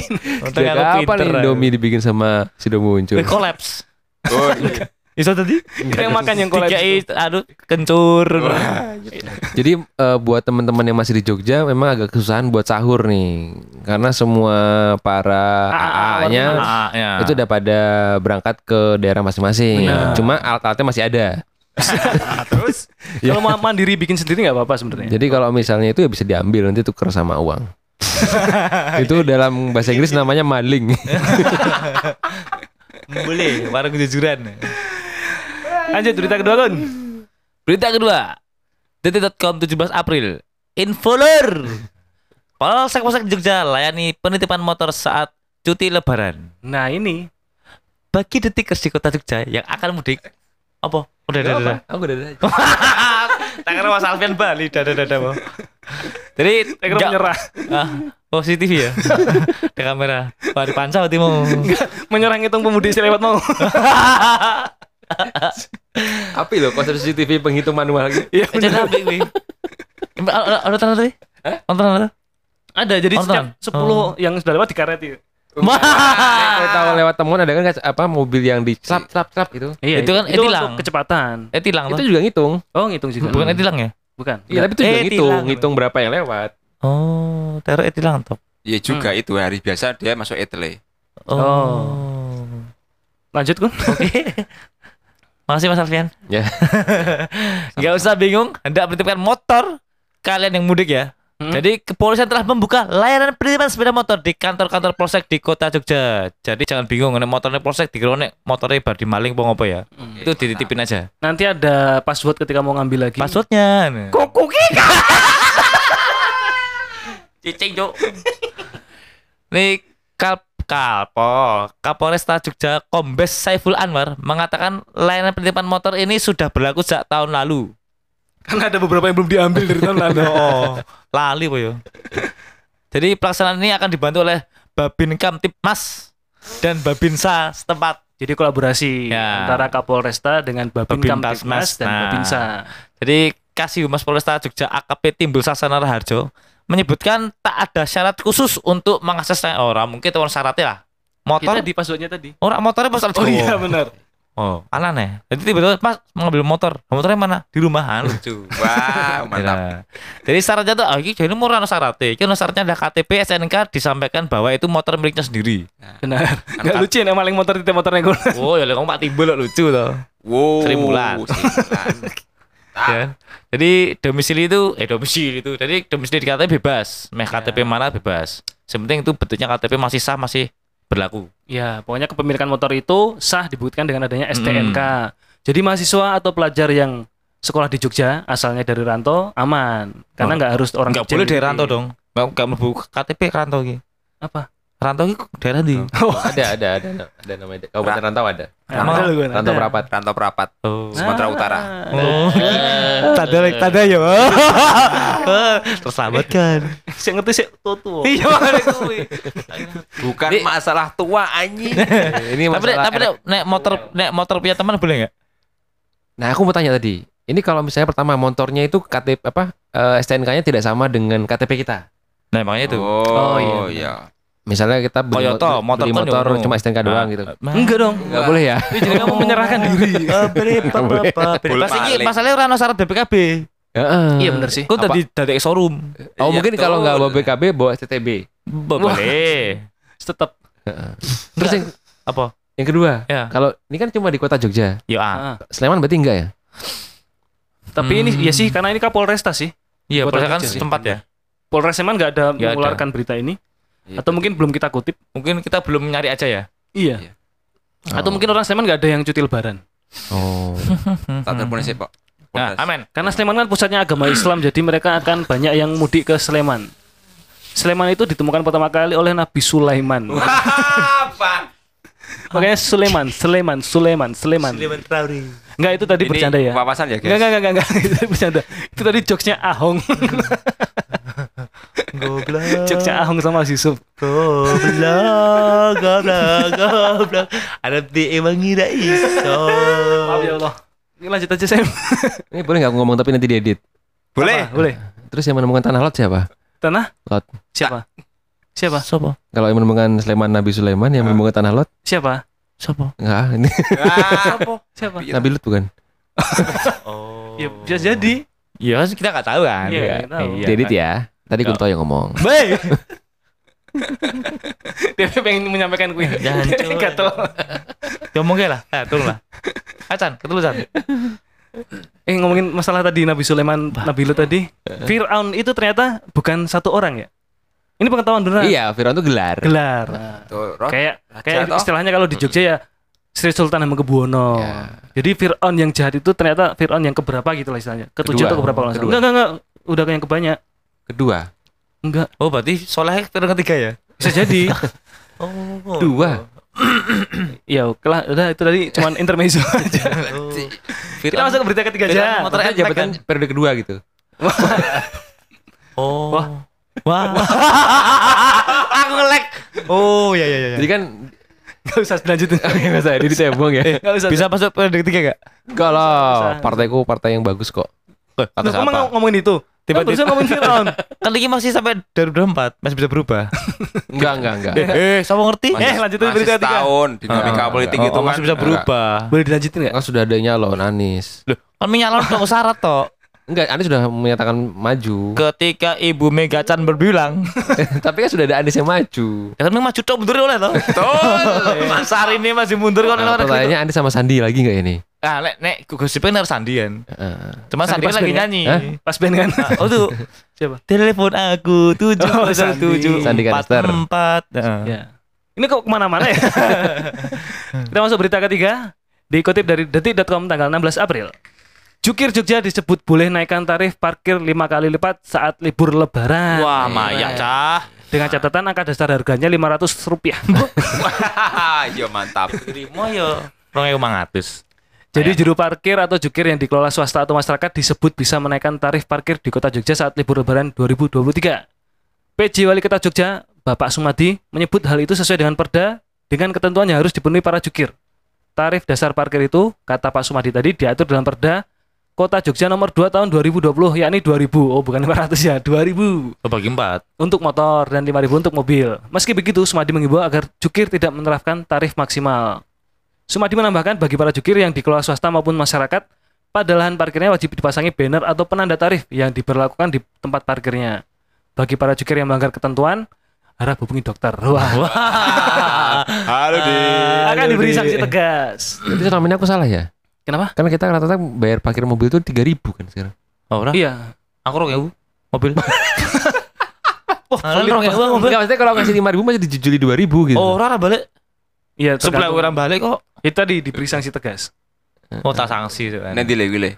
(laughs) Untung kapan pinter. Indomie dibikin sama sudah muncul? Collapse. Oh, iya. Iso tadi? Yang makan yang kolab. Dikai aduh kencur. Jadi eh, buat teman-teman yang masih di Jogja memang agak kesusahan buat sahur nih. Karena semua para AA-nya Ah, ya. itu udah pada berangkat ke daerah masing-masing. Cuma alat-alatnya masih ada. (laughs) terus (laughs) Kalau mau mandiri bikin sendiri nggak apa-apa sebenarnya. Jadi kalau misalnya itu ya bisa diambil nanti tuker sama uang. (laughs) itu dalam bahasa Inggris namanya maling. Boleh warung kejujuran. Lanjut berita kedua Kun. Berita kedua. Detik.com 17 April. Infolor. Polsek Polsek Jogja layani penitipan motor saat cuti lebaran. Nah ini Bagi detikers di kota Jogja yang akan mudik. Apa? Udah, udah, udah. Aku udah ada. (laughs) Tak kira Mas Alfian Bali, dada dada mau. Jadi nggak- menyerah. Ah, positif ya. (laughs) Di kamera. Di panca berarti mau. menyerah ngitung pemudik lewat mau. (laughs) Api loh konsep CCTV penghitung manual gitu. Iya apa ini? Ada tanda tadi? Nonton apa? Ada jadi setiap 10 yang sudah lewat dikareti. Wah. (laughs) Kalau tahu lewat temuan ada kan apa mobil yang di slap slap slap gitu. Iya, Itu kan itu etilang. kecepatan. Eh tilang Itu juga ngitung. Oh, ngitung juga. Bukan etilang ya? Bukan. Iya, tapi itu juga Eh, ngitung, tilang. ngitung berapa yang lewat. Oh, taruh etilang toh. ya juga itu hari biasa dia masuk etle. Oh. Lanjut Kun. (laughs) Oke. Makasih Mas Alfian. Ya. (laughs) Gak usah bingung, hendak menitipkan motor kalian yang mudik ya. Hmm. Jadi kepolisian telah membuka layanan penitipan sepeda motor di kantor-kantor polsek di kota Jogja. Jadi jangan bingung, nek motornya polsek dikira nek motornya bar di maling apa apa ya. Itu dititipin aja. Nanti ada password ketika mau ngambil lagi. Passwordnya. Kuku kika. (laughs) Cicing, Cuk. Nih Kal Kalpo, Kapolresta Jogja Kombes Saiful Anwar mengatakan layanan penitipan motor ini sudah berlaku sejak tahun lalu. Karena ada beberapa yang belum diambil dari tahun lalu. (laughs) Oh, lali po yo. Jadi pelaksanaan ini akan dibantu oleh Babin Kamtipmas dan Babinsa setempat. Jadi kolaborasi Ya. antara Kapolresta dengan Babin Babin Kamtipmas dan Nah. Babinsa. Jadi Kasih Humas Polresta Jogja AKP Timbul Sasana Raharjo menyebutkan tak ada syarat khusus untuk mengakses orang mungkin teman syaratnya lah. Motor Kita di passwordnya tadi. orang motornya pas Oh iya benar. Oh, aneh. Jadi tiba-tiba Mas mau ngambil motor. Motornya mana? Di rumahan. Lucu. Wah, (laughs) mantap. Nah, Jadi syaratnya tuh, ah, ini jadi mau ono syaratnya. Ini ono syaratnya ada KTP, SNK disampaikan bahwa itu motor miliknya sendiri. Benar. Enggak lucu ya maling motor di motornya gue. (laughs) Oh, ya kamu Pak Timbul kok lucu tuh. Wow. Sri Mulan. Sri Mulan. (laughs) Ya. Jadi domisili itu eh domisili itu. Jadi domisili di KTP bebas. Meh KTP mana bebas. Yang penting itu bentuknya KTP masih sah, masih berlaku. Ya, pokoknya kepemilikan motor itu sah dibuktikan dengan adanya STNK. Jadi mahasiswa atau pelajar yang sekolah di Jogja asalnya dari rantau aman karena Oh. nggak harus orang Jogja boleh gitu. dari rantau dong. Enggak enggak mlebu KTP rantau iki. Apa? Rantau iki daerah di. ada ada ada ada namanya Kabupaten Rantau ada. Emang ada lu gue. Rantau Perapat. Rantau Perapat. Oh. Sumatera Utara. Oh. Tada tada ya. (laughs) Terselamatkan. Saya ngerti sih tutu. Iya, (laughs) kuwi. Bukan masalah tua anjing. (laughs) Ini Tapi nek- masalah tapi nek nek motor nek motor punya teman boleh enggak? Nah, aku mau tanya tadi. Ini kalau misalnya pertama motornya itu KTP apa eh, STNK-nya tidak sama dengan KTP kita. Nah, makanya itu. Oh, iya, iya. Misalnya kita beli, Toyota, mo- motor beli kan motor ya, cuma STNK doang Nah, gitu. nah. Enggak dong. Enggak boleh ya? Ini jadi kamu menyerahkan (laughs) diri. Boleh Pas iki balik. masalahnya ora ono syarat BPKB. Heeh. Iya bener sih. Apa? tadi dari showroom. Oh, Iya, mungkin kalau nggak bawa. BKB bawa STTB. Boleh. (laughs) Tetap. Terus yang, Apa? yang kedua, Ya. kalau ini kan cuma di kota Jogja. Ya. ah. Ah. Sleman berarti enggak ya? Tapi ini ya sih karena ini Kapolresta sih. Iya, boleh kan setempat ya. Polres Sleman nggak ada Nggak ada. mengeluarkan berita ini. Iya, Atau mungkin belum kita kutip. Mungkin kita belum nyari aja ya. Iya. Atau mungkin orang Sleman nggak ada yang cuti lebaran. Oh. (laughs) Tak telepon sih, Pak. Nah, amen. Karena Sleman kan pusatnya agama Islam, jadi mereka akan banyak yang mudik ke Sleman. Sleman itu ditemukan pertama kali oleh Nabi Sulaiman. Apa? Makanya Sulaiman, Sulaiman, Sulaiman, Sulaiman. Enggak itu tadi Ini bercanda ya. Wawasan ya, Enggak, guys. enggak, enggak, enggak, (laughs) itu bercanda. Itu tadi jokesnya Ahong. (laughs) Goblok. jokesnya Ahong sama Yusuf. Goblok, goblok, goblok. Ada di emang ngira iso. Maaf ya Allah. Ini lanjut aja Sam. Ini boleh nggak aku ngomong tapi nanti diedit. Boleh. Apa? Boleh. Terus yang menemukan tanah lot siapa? Tanah? Lot. Siapa? Siapa? Sopo? Kalau yang menemukan Sleman Nabi Sulaiman yang menemukan tanah lot? Siapa? Sopo? Enggak, ini Sopo? Siapa? Nabi Lut bukan? Oh. (laughs) Ya bisa jadi. Ya kita nggak tahu kan. Iya, nggak tahu. Diedit ya. Tadi Kunto yang ngomong. (laughs) Baik. Dia pengen menyampaikan kuih. Jangan, (laughs) cuy. Gatel. Ya mungkin lah. Eh, tolong lah. Acan, ketulusan. Eh ngomongin masalah tadi Nabi Sulaiman, Nabi Lut tadi. Fir'aun itu ternyata bukan satu orang ya. Ini pengetahuan beneran. Iya, Firaun itu gelar. Gelar. Tuh, Rod. Kayak kayak toh. istilahnya kalau di Jogja ya Sri Sultan Hamengkubuwono. Ya. Jadi Fir'aun yang jahat itu ternyata Fir'aun yang keberapa gitu lah istilahnya. Ketujuh Kedua. atau keberapa kalau. Enggak, enggak, enggak. Udah yang kebanyak. Kedua. Enggak. Oh, berarti soleh terus ketiga ya? Bisa jadi. (laughs) Oh. Dua. ya oke lah. Udah itu tadi cuman intermezzo (laughs) aja. Kita masuk ke berita ketiga aja. motor Maksudnya jabatan periode kedua gitu. Oh. Wah. Wah. (laughs) Aku ngelek. Oh, iya iya iya. Eh. Jadi kan Enggak usah dilanjutin. Enggak usah, saya buang ya. Enggak usah. Bisa masuk periode ketiga gak? Enggak lah, partaiku partai yang bagus kok. Kata kamu siapa? ngomongin itu. Tiba-tiba Tiba-tiba- ngomongin Fir'aun. (laughs) Kan lagi masih sampai 2024, masih bisa berubah. (laughs) Enggak, enggak, enggak. eh, sama ngerti? Eh, lanjutin Masih berita ketiga. setahun dinamika Ah. politik Oh, itu oh, kan masih bisa berubah. Boleh dilanjutin enggak? Kan sudah ada nyalon Anies. Loh, kan menyalon dong syarat toh. Enggak, Anies sudah menyatakan maju. Ketika Ibu Mega Chan berbilang, (laughs) Tapi kan sudah ada Anies yang maju. ya kan maju tok mundur oleh toh. Betul. Mas Sari ini masih mundur kan Nah, orang pertanyaannya Anies sama Sandi lagi enggak ini? Ah, nek nek gosipnya harus sandian. Heeh. Cuma Sandi Sandi pas lagi band ya? nyanyi. Hah? Pas band kan? Ah, Oh tuh. (laughs) Siapa? Telepon aku tujuh Oh, tujuh Sandi. tujuh Sandi empat empat. Ya. Ini kok ke mana-mana ya? (laughs) Kita masuk berita ketiga. Dikutip dari detik.com tanggal 16 April. Jukir Jogja disebut boleh naikkan tarif parkir lima kali lipat saat libur lebaran. Wah, mayak cah. Dengan catatan angka dasar harganya 500 rupiah. (laughs) Yo mantap. Terima yo. Rong ewu mangatus. Jadi juru parkir atau jukir yang dikelola swasta atau masyarakat disebut bisa menaikkan tarif parkir di kota Jogja saat libur lebaran 2023. PJ Wali Kota Jogja, Bapak Sumadi, menyebut hal itu sesuai dengan perda dengan ketentuan yang harus dipenuhi para jukir. Tarif dasar parkir itu, kata Pak Sumadi tadi, diatur dalam perda Kota Jogja nomor 2 tahun 2020, yakni 2000. Oh, bukan 500 ya, 2000 Oh, bagi empat. untuk motor dan 5000 untuk mobil. Meski begitu, Sumadi mengimbau agar jukir tidak menerapkan tarif maksimal. Sumadi menambahkan bagi para jukir yang dikelola swasta maupun masyarakat, pada lahan parkirnya wajib dipasangi banner atau penanda tarif yang diberlakukan di tempat parkirnya. Bagi para jukir yang melanggar ketentuan, harap hubungi dokter. Wah, Halo di. akan diberi sanksi tegas. Itu selama ini aku salah ya? Kenapa? Karena kita rata-rata bayar parkir mobil itu 3000 kan sekarang. Oh, ora? Iya. Aku rong ewu mobil. (laughs) Ah, pelit rong ewu mobil. Enggak maksudnya kalau ngasih 5000 masih dijujuli 2000 gitu. Oh, ora balik. Iya, Sebelah orang balik kok. Itu tadi diberi sanksi tegas. Oh, tak sanksi itu. Nanti le le.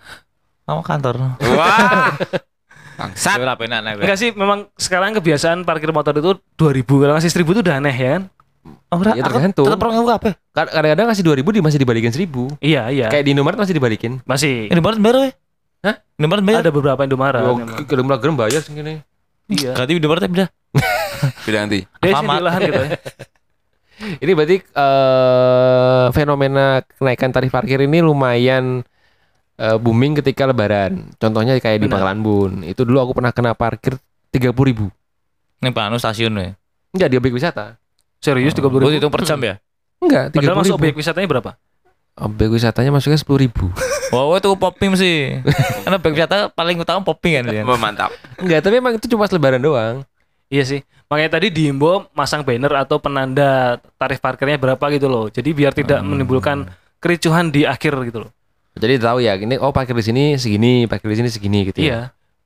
Kamu kantor. Wah. (laughs) Bangsat. Ora penak nek. Enggak sih, memang sekarang kebiasaan parkir motor itu 2000. Kalau ngasih 1000 itu udah aneh ya kan? Oh. Ya, aku tergantung. Ewu kabeh. Kad- Kadang-kadang ngasih 2000 di masih dibalikin 1000. Iya, iya. Kayak di Indomaret masih dibalikin. Masih. Ini baru baru ya? Hah? Baru bayar. Ada beberapa Indomaret. Kalau mulai gerem bayar segini. Iya. Di baru beda. Bilang nanti. Dia sih gitu ya. (laughs) Ini berarti eh, fenomena kenaikan tarif parkir ini lumayan eh, booming ketika lebaran. Contohnya kayak di Benar. Pangkalan Bun. Itu dulu aku pernah kena parkir 30.000 ribu. Ini Panu stasiun ya. Enggak di objek wisata. Serius 30 Oh, ribu. hitung per jam ya? Enggak, 30 Padahal masuk ribu. objek wisatanya berapa? Objek wisatanya masuknya 10 ribu. (laughs) Wow, itu popping sih. Karena bag wisata paling utama popping kan. mantap. Enggak, tapi emang itu cuma lebaran doang. Iya sih. Makanya tadi diimbau masang banner atau penanda tarif parkirnya berapa gitu loh. Jadi biar tidak menimbulkan kericuhan di akhir gitu loh. Jadi tahu ya, ini oh parkir di sini segini, parkir di sini segini gitu ya. Iya.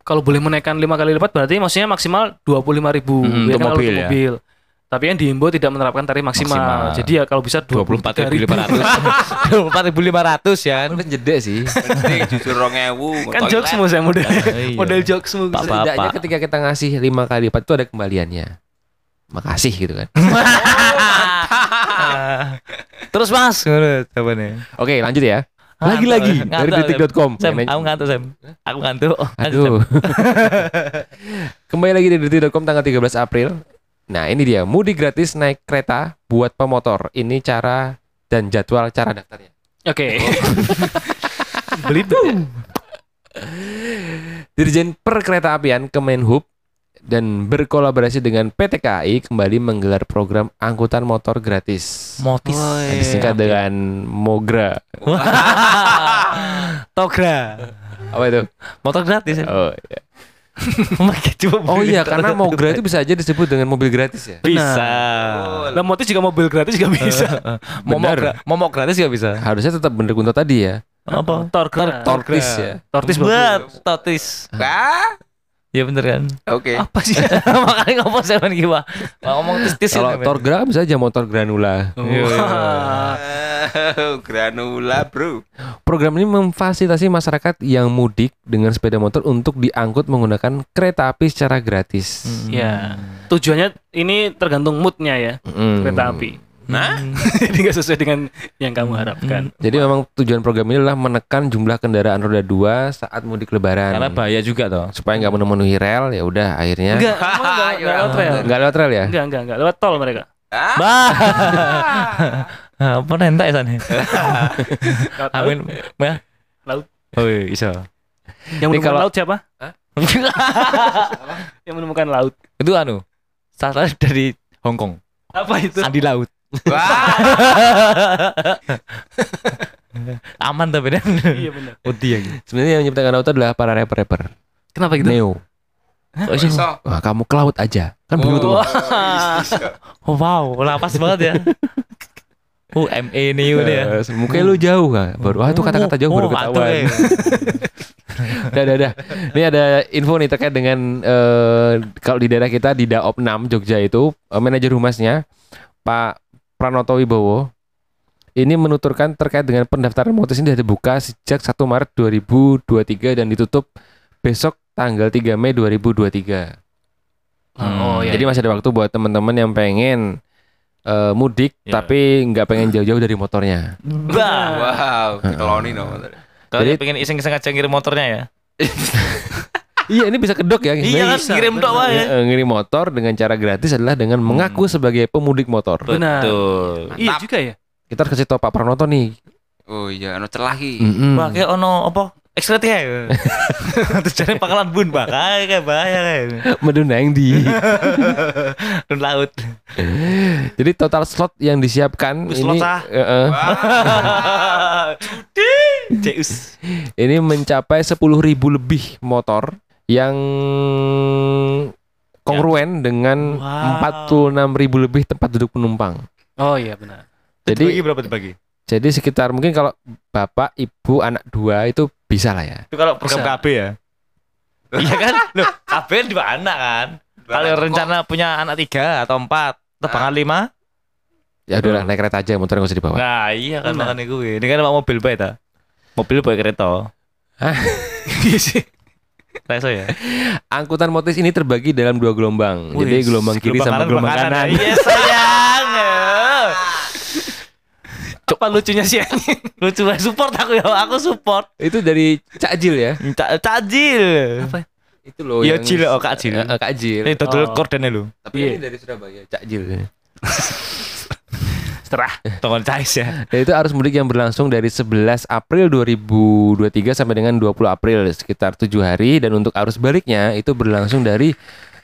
Kalau boleh menaikkan lima kali lipat berarti maksudnya maksimal 25.000 ribu Hmm, untuk kalau mobil untuk ya. Tapi yang diimbau tidak menerapkan tarif maksimal. Maksimal. Jadi ya kalau bisa 24.500. 24.500 ya. Kan jeda sih. Penting jujur rong ewu. kan jokes semua saya model. Iya. model jokes Pak. Setidaknya ketika kita ngasih lima kali lipat itu ada kembaliannya. Makasih gitu kan. (laughs) Terus Mas, jawabannya. Oke, lanjut ya. Lagi-lagi dari detik.com. Sam, aku ngantuk Sam. Aku ngantuk. Aduh. (laughs) Kembali lagi di detik.com tanggal 13 April. Nah, ini dia mudik gratis naik kereta buat pemotor. Ini cara dan jadwal cara daftarnya. Oke. (laughs) Beli Dirjen Perkereta Apian Kemenhub dan berkolaborasi dengan PT KAI kembali menggelar program angkutan motor gratis. Motis. Yang disingkat dengan Mogra. (laughs) Togra. Apa itu? Motor gratis ya. Oh, iya. (laughs) Coba oh iya, karena Mogra itu bisa aja disebut dengan mobil gratis ya. bisa. Lah motif juga mobil gratis juga (laughs) bisa. Gra- momok gratis juga bisa. Harusnya tetap bener untuk tadi ya. Apa? Torgra. Tortis ya. Tortis Buat bagus. Totis. Wah. Ya bener kan? Oke. Apa sih? (laughs) Makanya ngomong sama gimana? Ngomong tis-tis Kalau ya, Torgra bisa aja motor granula. Wah. (laughs) Granula, Bro. Program ini memfasilitasi masyarakat yang mudik dengan sepeda motor untuk diangkut menggunakan kereta api secara gratis. Ya. Tujuannya ini tergantung moodnya ya Mm. kereta api. Nah, (laughs) Jadi nggak sesuai dengan yang kamu harapkan. Jadi memang tujuan program ini adalah menekan jumlah kendaraan roda dua saat mudik lebaran. Karena bahaya juga toh. supaya nggak memenuhi rel ya udah akhirnya Enggak, enggak, (laughs) enggak lewat rel. nggak lewat rel ya. Enggak, enggak, enggak lewat tol mereka. Bah. (laughs) Apa nentak sana? Lewat laut. Amin. Ya. Laut. Oh iya, iso. Yang menemukan kalau- laut siapa? Yang menemukan laut. itu anu. Salah dari Hong Kong. Apa itu? Andi Laut. Wah. (laughs) Aman tapi kan. iya benar. Putih ya. Sebenarnya yang menciptakan laut adalah para rapper-rapper. Kenapa gitu? Neo. Oh, iso. Iso. Wah, kamu ke laut aja. Kan begitu. Oh, Wah. Oh, wow, lapas banget ya. Oh, ME nih udah ya. Eh, mungkin lu jauh kan. Baru ah itu kata-kata jauh baru Oh, ketahuan. eh. (laughs) Dah, dah, dah. Ini ada info nih terkait dengan eh, kalau di daerah kita di Daop 6 Jogja itu eh, manajer humasnya Pak Pranoto Wibowo ini menuturkan terkait dengan pendaftaran motis ini sudah dibuka sejak 1 Maret 2023 dan ditutup besok tanggal 3 Mei 2023. Oh, iya. Jadi masih ada waktu buat teman-teman yang pengen eh, mudik Ya. tapi nggak pengen jauh-jauh dari motornya. Bah. Wow, dikeloni no. Kalau pengen iseng-iseng aja ngirim motornya ya. (laughs) Iya, ini bisa kedok ya. Iya kan ngirim dok wae. Eh, ngirim motor dengan cara gratis adalah dengan mengaku sebagai pemudik motor. Benar. Betul. Iya juga ya. Kita harus kasih tau Pak Pranoto nih. Oh iya, anu celah ki. Mm-mm. Wah, kayak ono apa? Ekstret ya. (laughs) Terus jadi pangkalan bun bak, kayak bahaya kayak. Medunang di. (laughs) Dun laut. Jadi total slot yang disiapkan Wis ini slot, Zeus. (laughs) ini mencapai 10.000 lebih motor yang kongruen dengan Wow. 46.000 lebih tempat duduk penumpang. Oh iya benar. Dibagi Jadi berapa dibagi? jadi sekitar mungkin kalau bapak, ibu, anak dua itu bisa lah ya. Itu kalau program Bisa. KB ya. Iya kan? (laughs) Loh, KB juga anak kan. Kalau rencana punya anak tiga atau empat, tebangan lima. Ya udahlah naik kereta aja motornya nggak usah dibawa. Nah iya kan makanya gue. Ini kan mau mobil bae ta. Mobil bae kereta. Hah? Iya. Reso ya. Angkutan motis ini terbagi dalam dua gelombang. Jadi Wih, gelombang kiri sama gelombang kanan. Iya sayang. Coba lucunya sih. Lucu banget support aku ya. Aku support. Itu dari Cak Jil ya. Cak Cajil. Apa? Itu loh Iya Jil oh Kak Jil. Eh, eh, Kak Jil. Ini total Oh. kordennya lu. Tapi Iya. ini dari Surabaya, Cak (laughs) Jil. Seterah. Tongon Cais ya. (laughs) Dan itu arus mudik yang berlangsung dari 11 April 2023 sampai dengan 20 April sekitar tujuh hari dan untuk arus baliknya itu berlangsung dari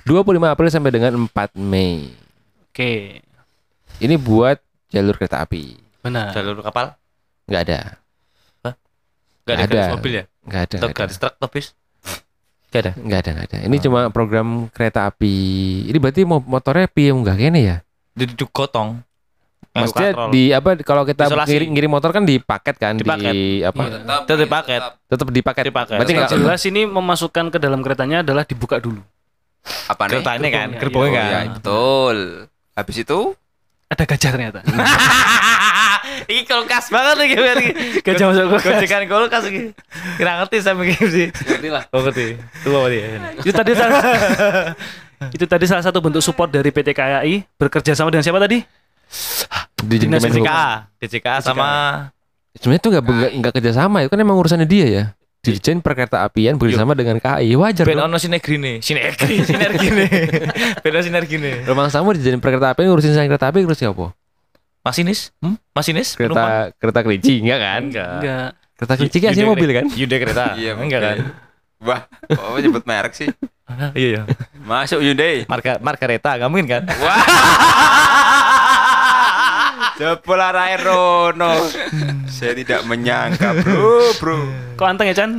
25 April sampai dengan 4 Mei. Oke. Ini buat jalur kereta api. Benar. Jalur kapal. Nggak ada. Gak ada Ada. garis mobil ya? Nggak ada. Atau garis truk atau bis? Gak ada. Nggak ada, nggak ada. Ini cuma program kereta api. Ini berarti mo- motornya piye nggak kene ya? Duduk gotong. Maksudnya Katrol. di apa kalau kita Isolasi. ngirim, ngirim motor kan di paket kan Dipaket. di apa? Iya. Tetap di paket. Tetap di paket. Dipaket. Berarti Yang nggak jelas ini memasukkan ke dalam keretanya adalah dibuka dulu. Apa nih? Kereta ini kan, Gerbongnya, Oh, kan. iya, betul. Habis itu Ada gajah ternyata. (laughs) Ini kulkas banget nih gimana Gajah masuk kulkas. Gojekan kulkas iki. Kira ngerti sampe game sih. Ngerti lah. Oh ngerti. Tua berarti ya. itu tadi salah itu tadi salah satu bentuk support dari PT KAI bekerja sama dengan siapa tadi? Di Dinas. DCKA, DCKA sama Sebenarnya itu nggak nggak nggak kerjasama itu kan emang urusannya dia ya. Dirjen Perkereta Apian bekerjasama dengan KAI wajar Ben dong. ono sinergi nih, sinergi, (laughs) sinergi nih. (laughs) Ben ono sinergi nih. Rumah sama Dirjen Perkereta Apian ngurusin sang kereta api ngurusin apa? Masinis? Hmm? Masinis? Penumpang? Kereta kereta kelinci enggak kan? Enggak. Enggak. Kereta kelinci kan Yuda mobil kan? Yuda kereta. (laughs) Iya, enggak kan? Wah, kok nyebut merek sih? Iya iya. Masuk Hyundai. Marka Margareta, enggak mungkin kan? Wah. Jebol arahe Rono. Saya tidak menyangka, Bro, Bro. Kok anteng ya Chan?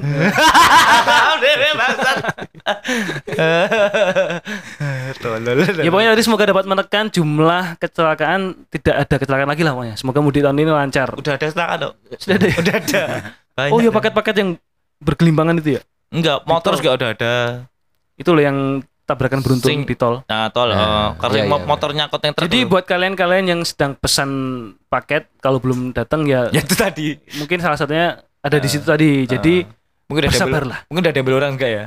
Bangsat. Tolol. ya pokoknya tadi semoga dapat menekan jumlah kecelakaan tidak ada kecelakaan lagi lah pokoknya. Semoga mudik tahun ini lancar. Udah ada serangan dok. Sudah ada. ya? Udah ada. (laughs) Oh iya Banyak. paket-paket yang bergelimbangan itu ya? Enggak, motor juga udah ada. Itu loh yang tabrakan beruntung Sing- di tol. Nah, tol. Nah, oh, kalau iya, mo- iya. motornya kot yang truk Jadi dulu. buat kalian-kalian yang sedang pesan paket kalau belum datang ya, ya itu tadi. mungkin salah satunya ada di situ tadi. Jadi Mungkin udah diambil, bersabarlah. mungkin udah diambil orang enggak ya?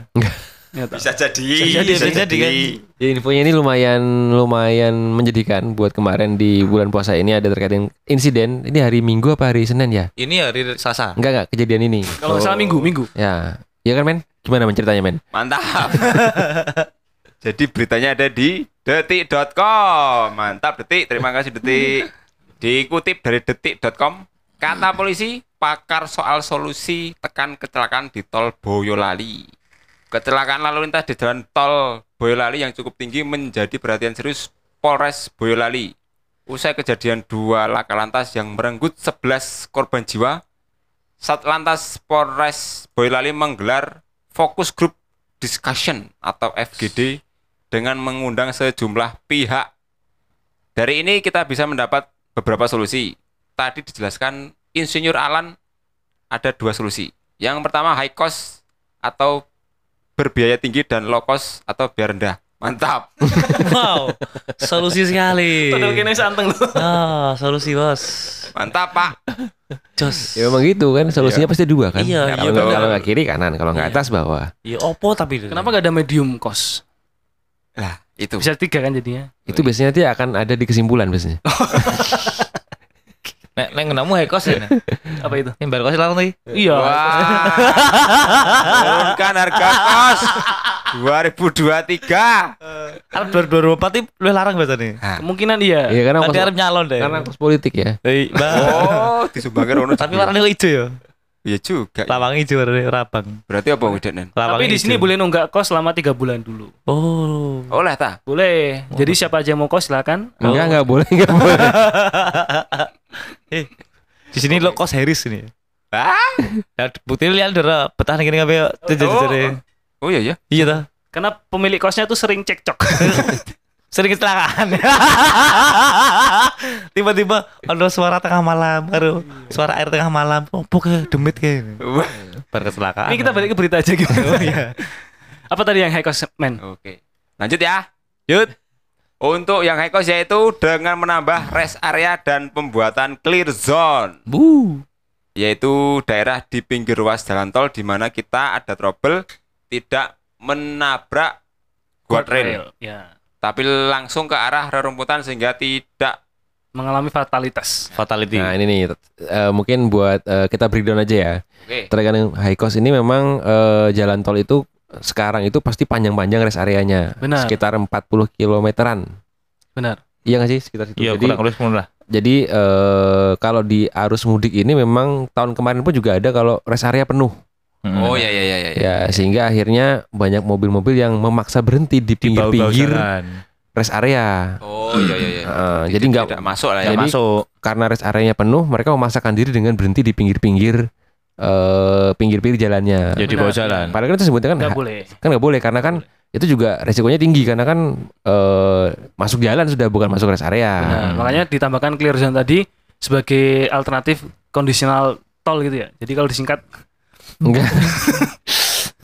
Ya, tak. Bisa jadi. Bisa jadi, bisa jadi, kan? Jadi infonya ini lumayan lumayan menyedihkan buat kemarin di bulan puasa ini ada terkait dengan insiden. Ini hari Minggu apa hari Senin ya? Ini hari Selasa. Enggak enggak kejadian ini. Kalau nggak salah minggu, minggu. Ya. Ya kan men? Gimana men ceritanya men? Mantap. (laughs) Jadi beritanya ada di detik.com. Mantap Detik, terima kasih Detik. Dikutip dari detik.com, kata polisi, pakar soal solusi tekan kecelakaan di tol Boyolali. Kecelakaan lalu lintas di jalan tol Boyolali yang cukup tinggi menjadi perhatian serius Polres Boyolali. Usai kejadian dua laka lantas yang merenggut 11 korban jiwa, Satlantas Polres Boyolali menggelar fokus group discussion atau FGD dengan mengundang sejumlah pihak. Dari ini kita bisa mendapat beberapa solusi. Tadi dijelaskan Insinyur Alan ada dua solusi. Yang pertama high cost atau berbiaya tinggi dan low cost atau biaya rendah. Mantap. (laughs) Wow, solusi sekali. Padahal kene santeng loh. Ah, solusi bos. Mantap, Pak. Jos. Ya memang gitu kan solusinya pasti dua kan? Iya, kalau iya, nggak kalau nggak kiri kanan, kalau nggak Iya. atas bawah. Ya opo tapi. Kenapa gak ada medium cost? Lah, itu. Bisa tiga kan jadinya. Itu biasanya nanti akan ada di kesimpulan biasanya. (laughs) Nek nek ngenamu hekos ya. Apa itu? Yang baru kos larang tadi. Iya. Wah. Turunkan harga kos 2023. Arab 2024 ini lu larang biasanya. Kemungkinan iya. Iya karena Nanti kos, Arab nyalon deh. karena kos politik ya. Bah. Oh, disumbangkan. Tapi warnanya hijau ya. Iya juga. Lawang hijau rabang. Berarti apa udah nen? Tapi di sini boleh nunggak kos selama tiga bulan dulu. Oh. Oleh ta? Boleh. Jadi siapa aja mau kos silakan. Enggak, enggak boleh, enggak boleh. (laughs) Di sini lo kos Harris ini. Ah? Ya bukti lihat udah betah nih ngapain jadi. Oh iya ya. Iya ta. Karena pemilik kosnya tuh sering cekcok. (laughs) Sering kecelakaan. (laughs) Tiba-tiba ada suara tengah malam, baru suara air tengah malam. Oh, pokoknya demit kayak. (laughs) Baru kecelakaan. Ini kita balik ke berita aja gitu. (laughs) Oh iya. Apa tadi yang high cost man? Oke. Lanjut ya. Yud. Untuk yang high cost yaitu dengan menambah rest area dan pembuatan clear zone. Bu. Yaitu daerah di pinggir ruas jalan tol di mana kita ada trouble tidak menabrak guardrail, Ya. Tapi langsung ke arah rerumputan sehingga tidak Mengalami fatalitas. Fatality. Nah, ini nih eh, mungkin buat eh, kita breakdown aja ya. Oke. Terkadang high cost ini memang eh, jalan tol itu sekarang itu pasti panjang-panjang rest areanya. Benar. Sekitar 40 kilometeran. Benar. Iya nggak sih sekitar itu? Iya, Jadi kurang lebih lah. jadi eh, kalau di arus mudik ini memang tahun kemarin pun juga ada kalau rest area penuh. Oh iya iya iya iya. Ya, sehingga akhirnya banyak mobil-mobil yang memaksa berhenti di pinggir-pinggir rest area. Oh iya iya iya. Heeh, jadi nggak tidak masuk lah ya. Jadi- masuk. karena rest areanya penuh, mereka memaksakan diri dengan berhenti di pinggir-pinggir eh pinggir-pinggir jalannya. Jadi Benar. bawa jalan. Padahal kan itu sebutnya kan Nggak boleh. kan nggak boleh karena kan itu juga resikonya tinggi karena kan eh masuk jalan sudah bukan masuk rest area. Benar. Makanya ditambahkan clear zone tadi sebagai alternatif kondisional tol gitu ya. Jadi kalau disingkat Enggak.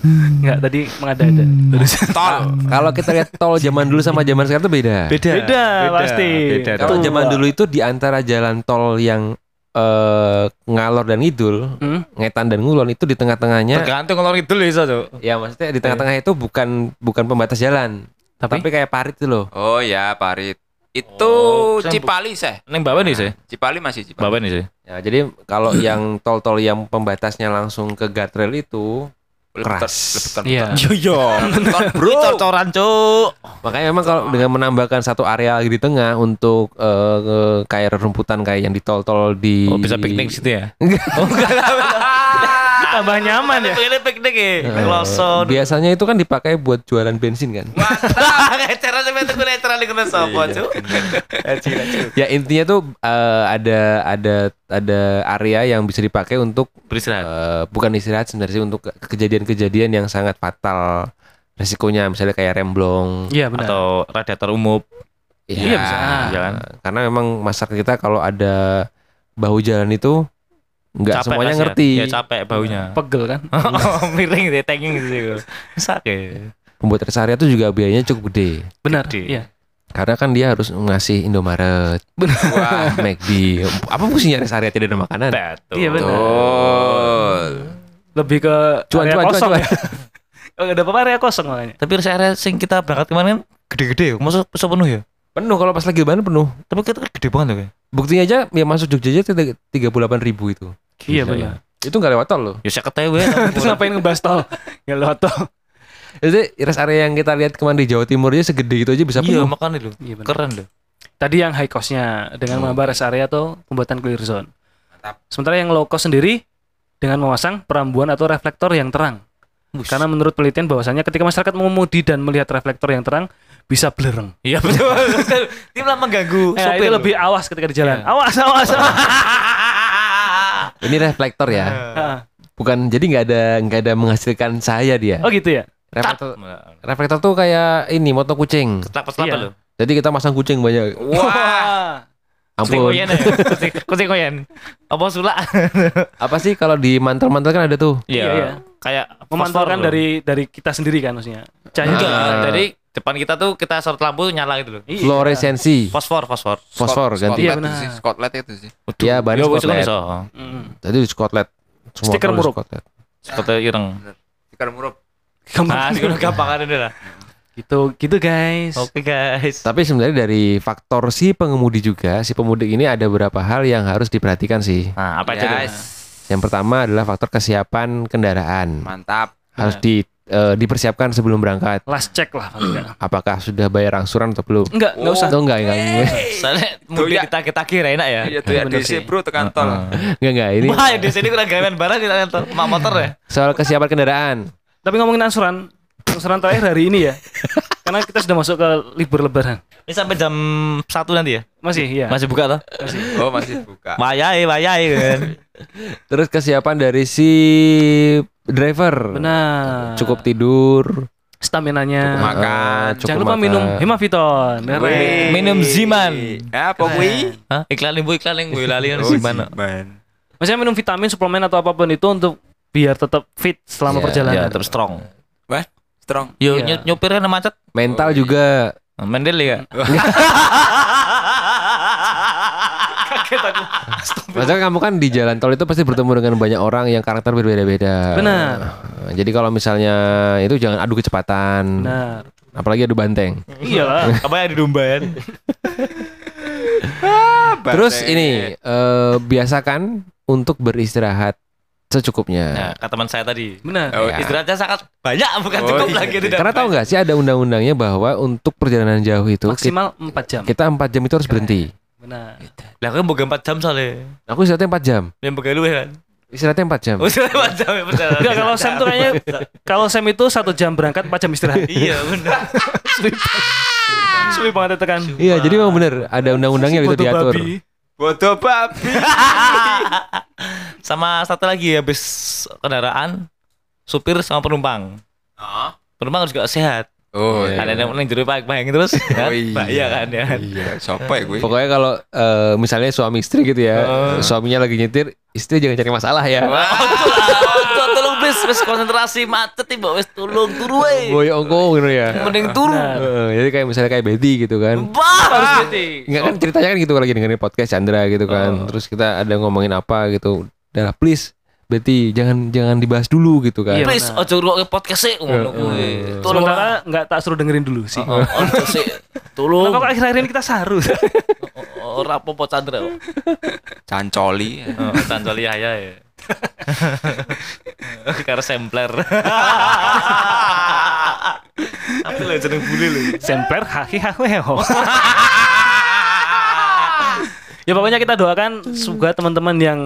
enggak tadi mengada-ada. Terus Tol. Kalau kita lihat tol zaman dulu sama zaman sekarang itu beda. Beda. Beda, pasti. Beda. Kalau zaman dulu itu di antara jalan tol yang eh ngalor dan ngidul, Hmm? ngetan dan ngulon itu di tengah-tengahnya Tergantung kalau itu bisa tuh. ya maksudnya di tengah-tengah itu bukan bukan pembatas jalan, Tapi? tapi, kayak parit itu loh. Oh ya Parit. Itu Oh, Cipali seh. Neng bawah nih sih. Cipali masih Cipali. Bawah nih sih. Ya, jadi kalau (clears throat) yang tol-tol yang pembatasnya langsung ke guardrail itu keras. Iya. Yo yo. (laughs) Bro. Cor-coran cuk. Makanya memang kalau dengan menambahkan satu area lagi di tengah untuk ke- kayak rumputan kayak yang di tol-tol di Oh bisa piknik situ ya? (laughs) Tambah nyaman ya. Ini piknik ya. Eh, Loson. biasanya itu kan dipakai buat jualan bensin kan. Cara sampai tuh netral di kena sapa cuk. ya intinya tuh eh, ada ada ada area yang bisa dipakai untuk Beristirahat. eh, bukan istirahat sebenarnya sih untuk ke- kejadian-kejadian yang sangat fatal resikonya misalnya kayak remblong Iya benar. Atau radiator umum. Ya, Iya, bisa. Iya kan? karena memang masyarakat kita kalau ada bahu jalan itu nggak Capek semuanya kasihan. ngerti Ya capek baunya. Pegel kan? (laughs) Miring deh, tenging gitu. Sakit. pembuat rest area itu juga biayanya cukup gede Benar. Gede. Iya. karena kan dia harus ngasih Indomaret, Wah. McD, apa fungsinya rest area tidak ada makanan? Betul. Iya, benar. Betul. Lebih ke Cuan, area cuan, cuan, kosong cuan. ya. Oh, ada apa area kosong makanya. Tapi rest area sing kita berangkat kemarin kan gede-gede ya. Masa bisa penuh ya? Penuh kalau pas lagi lebaran penuh. Tapi kita gede banget tuh kayak. Buktinya aja ya masuk Jogja aja tiga puluh delapan ribu itu. Iya Gila benar. ya. Itu nggak lewat tol loh. Ya saya ketahui ya. (laughs) Terus ngapain ngebahas tol? (laughs) Ya lewat tol. Jadi rest area yang kita lihat kemarin di Jawa Timur aja segede itu aja bisa Iya penuh. makanya lu. Iya benar. Keren loh. Tadi yang high cost-nya dengan menambah rest area atau pembuatan clear zone. Mantap. Sementara yang low cost sendiri dengan memasang perambuan atau reflektor yang terang. Karena menurut penelitian bahwasannya ketika masyarakat mengemudi dan melihat reflektor yang terang bisa belereng. Iya betul. (laughs) malah mengganggu Eh, sopir. itu loh. lebih awas ketika di jalan. Iya. Awas, awas, awas. Ini reflektor ya. (laughs) Bukan jadi nggak ada nggak ada menghasilkan cahaya dia. oh gitu ya. Reflektor reflektor tuh kayak ini motor kucing. Kelapa-kelapa Iya. loh. Jadi kita masang kucing banyak. Wah. Kucing Ampun. koyen ya. Kucing- Kucing koyen. Apa sulak? (laughs) Apa sih kalau di mantel-mantel kan ada tuh. Iya, iya. Kayak Memantulkan dari dari kita sendiri kan maksudnya. Cahaya. Enggak, Ah. dari depan kita tuh kita sorot lampu nyala gitu loh. Iya. Fluoresensi. Fosfor, fosfor. Fosfor ganti. Iya, benar. itu sih, Scotland itu sih. Iya, wis kan Scotland. iso. Mm. Tadi. Semua Stiker murup. Scotland. Seperti ireng. Tikar murup. Nah, sekarang gampang kan ini lah. Gitu, gitu guys. Oke guys. Tapi sebenarnya dari faktor si pengemudi juga, si pemudik ini ada beberapa hal yang harus diperhatikan sih. Nah, apa aja tuh? Yes. Yang pertama adalah faktor kesiapan kendaraan. Mantap. Harus di eh, dipersiapkan sebelum berangkat. Last check lah paling. Apakah sudah bayar angsuran atau belum? Enggak, enggak usah. Oh, enggak, enggak, enggak, Soalnya mudik ya. ditagih-tagih ra enak ya. Iya tuh ya DC bro tekan tol. enggak, enggak. Ini Wah, di sini kurang gawean barang di kantor. Mak motor ya. soal kesiapan kendaraan. Tapi ngomongin angsuran, angsuran terakhir hari ini ya. (laughs) Karena kita sudah masuk ke libur lebaran. Ini sampai jam 1 nanti ya? Masih iya. Masih buka toh? Oh masih buka. Wayai, wayai kan. Terus kesiapan dari si driver. Benar. Cukup tidur, stamina-nya. Cukup makan. cukup Jangan lupa makan. minum Hemaviton. Minum Ziman. Apa kuwi? Hah? Iklan ibu iklan yang gue lali kan Oh? Ziman. Maksudnya minum vitamin, suplemen atau apa pun itu untuk biar tetap fit selama Iya, perjalanan. Ya, terus strong. Wah, strong. Yo, Iya. ny- nyopirnya macet. mental juga. Mendel ya. (laughs) Maksudnya kamu kan di jalan tol itu pasti bertemu dengan banyak orang yang karakter berbeda-beda. Benar. Jadi kalau misalnya itu jangan adu kecepatan. Benar. Apalagi adu banteng. Iyalah. Apa yang di domba kan? (laughs) Terus Banteng. ini eh, biasakan untuk beristirahat secukupnya. Nah, kata teman saya tadi. Benar. Oh, Ya. Istirahatnya sangat banyak bukan Oh, cukup iya. lagi tidak. Karena tahu nggak sih ada undang-undangnya bahwa untuk perjalanan jauh itu Maksimal 4 jam. kita 4 jam itu harus berhenti. Benar. Lah kan boga 4 jam soalnya. Aku istirahatnya 4 jam. Yang boga lu kan. Istirahatnya 4 jam. Oh, sudah 4 jam ya benar. Enggak kalau Sam tuh kayaknya kalau Sam itu satu jam berangkat 4 jam istirahat. (laughs) Iya, benar. Sulit banget itu kan. Iya, jadi memang benar ada undang-undangnya itu Foto diatur. babi. Bodoh babi. (laughs) Sama satu lagi habis kendaraan supir sama penumpang. Penumpang harus juga sehat. Oh, iya. Ada yang yang jero bayang terus kan? Bahaya kan ya. Iya, sopo ya gue. Pokoknya kalau eh, misalnya suami istri gitu ya, suaminya lagi nyetir, istri jangan cari masalah ya. Tuh, tolong please wis konsentrasi macet tiba wis tolong turu we. Boy ongko gitu ya. Mending turu. Eh, jadi kayak misalnya kayak Betty gitu kan. Bah, harus. Enggak kan ceritanya kan gitu kalau lagi dengerin podcast Chandra gitu kan. Terus kita ada ngomongin apa gitu. Udah lah, please Betty jangan jangan dibahas dulu gitu kan. Iya. Please ojo ngrungokne podcast e ngono kuwi. Tolong Sementara nggak tak suruh dengerin dulu sih. Oh, ojo (laughs) sih. Tolong. Kok akhir-akhir ini kita saru? Ora apa-apa Chandra. Cancoli. Oh, Chandra ya (laughs) ya. Karena sampler. (laughs) Apa lho jeneng bule lho. Sampler haki haweho. ya pokoknya kita doakan semoga teman-teman yang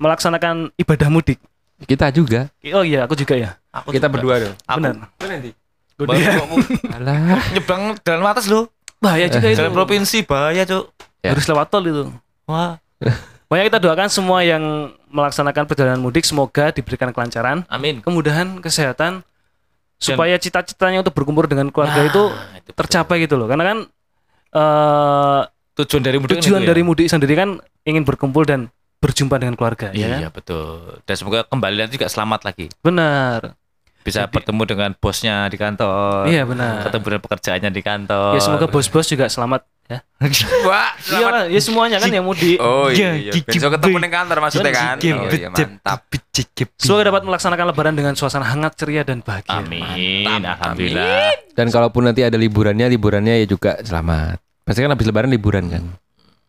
melaksanakan ibadah mudik. Kita juga. Oh iya, aku juga ya. Aku Kita juga. berdua dong. Benar. baru kamu (laughs) Alah. nyebrang jalan atas lho. Bahaya juga itu. Jalan provinsi bahaya, Cuk. Ya. Harus lewat tol itu. Wah, (laughs) Pokoknya kita doakan semua yang melaksanakan perjalanan mudik semoga diberikan kelancaran, amin. kemudahan, kesehatan supaya cita-citanya untuk berkumpul dengan keluarga Nah, itu itu tercapai gitu loh. Karena kan eh Tujuan dari mudik tujuan itu ya? dari mudik sendiri kan ingin berkumpul dan berjumpa dengan keluarga, ya Iya, kan? betul. Dan semoga kembali nanti juga selamat lagi. Benar. Bisa Jadi- bertemu dengan bosnya di kantor. Iya benar. Ketemu dengan pekerjaannya di kantor. Ya semoga bos-bos juga selamat ya. (laughs) Wah, Iya lah, ya semuanya kan yang mudik. Oh iya, iya. Gigi Besok ketemu di kantor maksudnya kan. Gigi Oh iya, mantap. Semoga dapat melaksanakan lebaran dengan suasana hangat, ceria dan bahagia. Amin. Alhamdulillah. Dan kalaupun nanti ada liburannya, liburannya ya juga selamat. Pasti kan habis lebaran liburan kan.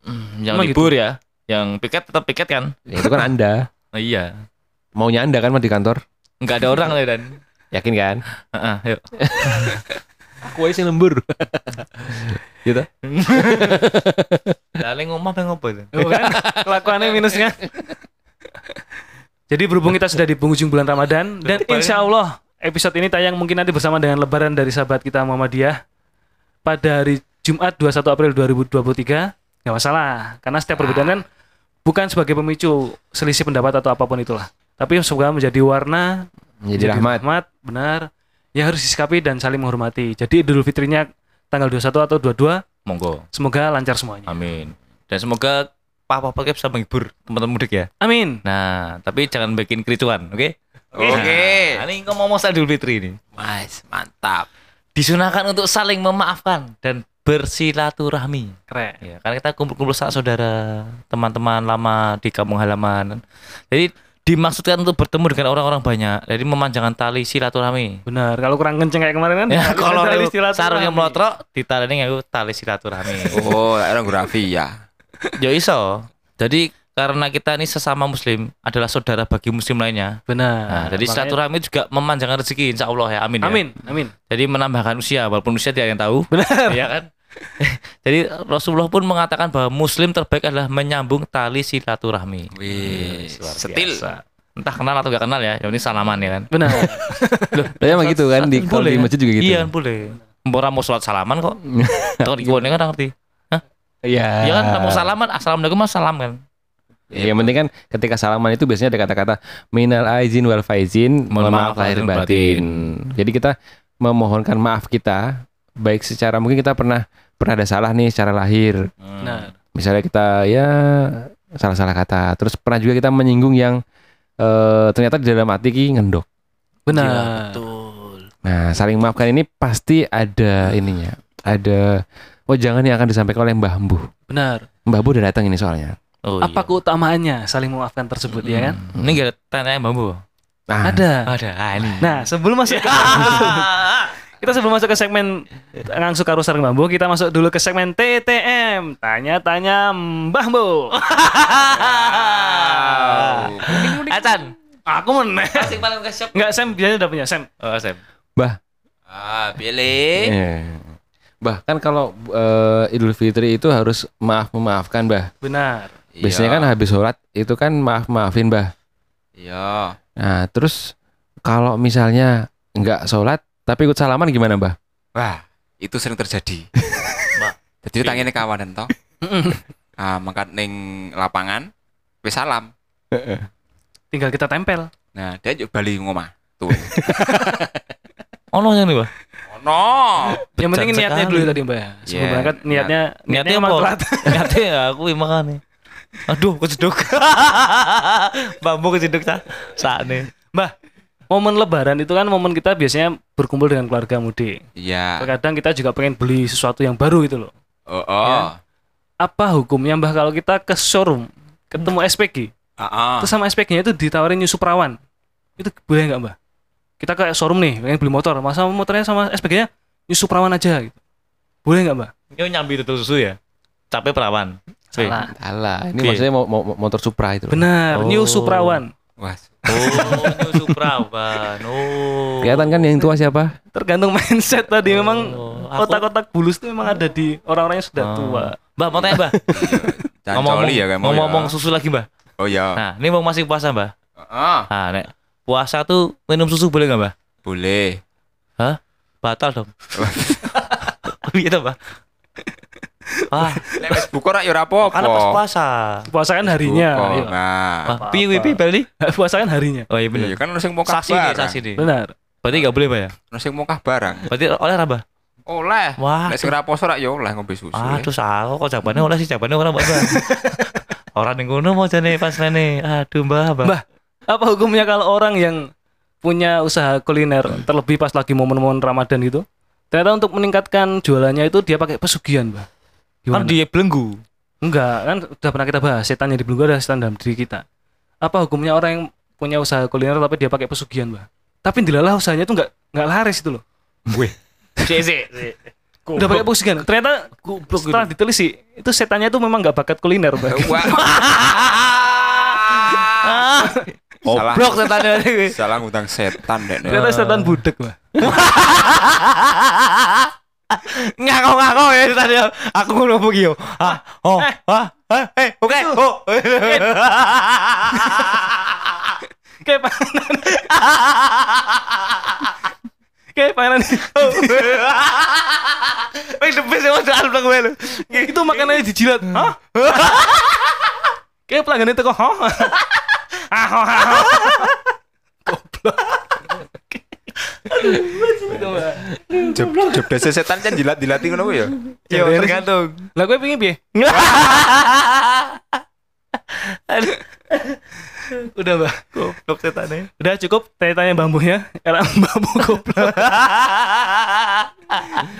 Hmm, yang Emang libur ya. Yang piket tetap piket kan? Ya, itu kan Anda. Oh, (laughs) iya. Maunya Anda kan mah di kantor. Enggak ada orang ya dan. Yakin kan? Heeh, yuk. (laughs) Aku aja lembur. (laughs) gitu. Lalu ngomong apa ngopo itu? Oh, kan? Kelakuannya minusnya. Jadi berhubung kita sudah di penghujung bulan Ramadan dan insya Allah episode ini tayang mungkin nanti bersama dengan Lebaran dari sahabat kita Muhammadiyah pada hari Jumat 21 April 2023 nggak masalah karena setiap perbedaan kan bukan sebagai pemicu selisih pendapat atau apa pun itulah tapi semoga menjadi warna Menjadi rahmat. benar yang harus disikapi dan saling menghormati jadi Idul Fitrinya tanggal 21 atau 22 Monggo. semoga lancar semuanya Amin. Dan semoga Papa Podcast bisa menghibur teman-teman mudik ya. amin Nah, tapi jangan bikin kericuan, oke? Oke. Nah, ini ngomong soal Idul Fitri ini. Mas, mantap. Disunahkan untuk saling memaafkan dan bersilaturahmi. keren Ya, karena kita kumpul-kumpul saat saudara, teman-teman lama di kampung halaman. Jadi dimaksudkan untuk bertemu dengan orang-orang banyak. Jadi memanjangkan tali silaturahmi. benar kalau kurang kenceng kayak kemarin kan Ya, kalau istilah sarungnya silaturahmi. melotrok, ditaleni nganggo tali silaturahmi. Oh, aerografi ya. ya iso. Jadi karena kita ini sesama muslim adalah saudara bagi muslim lainnya. Benar. Nah, jadi makanya- silaturahmi juga memanjangkan rezeki insya Allah ya. Amin. ya. Amin, amin. Jadi menambahkan usia walaupun usia tidak yang tahu. Benar. Iya kan? (laughs) Jadi Rasulullah pun mengatakan bahwa muslim terbaik adalah menyambung tali silaturahmi. Wih, setil. biasa. Entah kenal atau gak kenal ya, yang penting salaman ya kan. Benar. (laughs) Lah emang gitu kan di kalau di masjid juga gitu. Iya, boleh. Mbora mau sholat salaman kok. (laughs) Tahu di gua kan ngerti. Iya. Iya kan mau salaman, assalamualaikum mas salam kan. Ya, yang penting kan ketika salaman itu biasanya ada kata-kata minal aizin wal faizin, mohon maaf lahir batin. Jadi kita memohonkan maaf kita baik secara mungkin kita pernah pernah ada salah nih secara lahir. Benar. Misalnya kita ya salah-salah kata. Terus pernah juga kita menyinggung yang eh, ternyata di dalam hati ki ngendok. Benar. betul. Nah, saling maafkan ini pasti ada ininya. Ada jangan yang akan disampaikan oleh Mbah Mbuh. Benar. Mbah Mbuh udah datang ini soalnya. Oh, Apa iya. keutamaannya saling memaafkan tersebut ya kan? Ini gak ada tanya bambu. Nah, Ada. Ada. Ah, ini. Nah, sebelum masuk ke (laughs) kita sebelum masuk ke segmen langsung karo sareng bambu, kita masuk dulu ke segmen TTM. Tanya-tanya Mbah Mbo. Acan. Aku meneh. Asing paling ke shop. Enggak, Sam biasanya udah punya Sam. Oh, Sam. Ah, pilih. Eh. Bahkan kalau eh, Idul Fitri itu harus maaf memaafkan, Bah. Benar. Biasanya kan habis sholat itu kan maaf maafin, Bah. Iya. Nah, terus kalau misalnya nggak sholat tapi ikut salaman gimana, Bah? Wah, itu sering terjadi. (laughs) Mbak. Jadi tangine kawanan toh. (laughs) ah, mangkat ning lapangan wis salam. Tinggal kita tempel. Nah, dia juga bali ngomah. Tuh. (laughs) Ono yang nih, Bah. Ono. Yang penting niatnya dulu tadi, Mbak. Sebelum Iya, berangkat niatnya Niatnya emang apa? telat. Niatnya ya aku makan nih. Aduh, kejeduk. (laughs) Bambu kejeduk sa. Saat nih. Mbah, momen lebaran itu kan momen kita biasanya berkumpul dengan keluarga mudik. Iya. Terkadang kita juga pengen beli sesuatu yang baru itu loh. Oh, oh. Ya. Apa hukumnya Mbah kalau kita ke showroom ketemu SPG, Ah, ah. terus sama SPG-nya itu ditawarin nyusu perawan. Itu boleh nggak Mbah? Kita ke showroom nih, pengen beli motor, masa motornya sama SPG-nya nyusu perawan aja gitu. Boleh nggak Mbah? Ini nyambi tutul susu ya. Capek perawan. Salah. Salah. Ini maksudnya mau, mau- motor Supra itu. loh. Benar, Oh. nyusu perawan. Wah, Oh, nyusu perawan. Oh. Kelihatan kan yang tua siapa? Tergantung mindset tadi memang Oh, aku- kotak-kotak bulus itu memang ada di orang-orang yang sudah Oh. tua. Mbak, mau tanya, Mbak. (laughs) cancoli ya kamu. ngomong ya. susu lagi, Mbak. Oh iya. Nah, ini mau masih puasa, Mbak. Ah, Nah, nek puasa tuh minum susu boleh nggak, Mbak? boleh. Batal dong. (laughs) (laughs) Iya toh, Mbak. Ah, Nek wis buka rak ya ora apa-apa. karena pas puasa. Puasa kan harinya. Buka. iya. Nah. Piye piye balik? Puasa kan harinya. Oh iya Iya bener. kan ono sing mokah Saksi nih, barang. saksi nih. Benar. Berarti nggak boleh, Mbak ya? Ono sing mokah barang. Berarti oleh apa? Oleh. Wah, Nek sing ra poso rak ya oleh ngombe susu. Aduh, aku kok jawabannya oleh sih jawabannya orang Mbak. (laughs) Orang yang ngono mau jane pas lene. Aduh, Mbak, Mbak. Mbak. Apa hukumnya kalau orang yang punya usaha kuliner terlebih pas lagi momen-momen Ramadan itu ternyata untuk meningkatkan jualannya itu dia pakai pesugihan, Mbak. Kan Gimana? dia belenggu. Enggak, kan udah pernah kita bahas setan yang di belenggu ada setan dalam diri kita. Apa hukumnya orang yang punya usaha kuliner tapi dia pakai pesugihan, Mbak? Tapi dilalah usahanya itu enggak enggak laris itu loh. (laughs) Si si. Udah pakai pesugihan. Ternyata setelah diteliti itu setannya itu memang enggak bakat kuliner, Mbak. (laughs) Goblok setannya ini. Salah ngutang setan dek. Nek. Ternyata setan budek, Mbak. (laughs) Ngako-ngako ya setannya. Aku ngono pergi yo. Ah, oh, ah, ah, eh, oke. Oh. (laughs) Kayak panganan. Kayak panganan. Wih, the best yang soal belakang gue lu. itu makanannya dijilat. Hah? (laughs) Kayak pelanggan itu kok, hah? Ah, (laughs) hah, hah, hah. Job job desa setan kan jilat-jilati ngono ku ya. Yo, tergantung. Lah gue pengen piye? (laughs) Udah, Mbak. Goblok setannya. Udah cukup tanya-tanya bambunya karena bambu goblok. (laughs)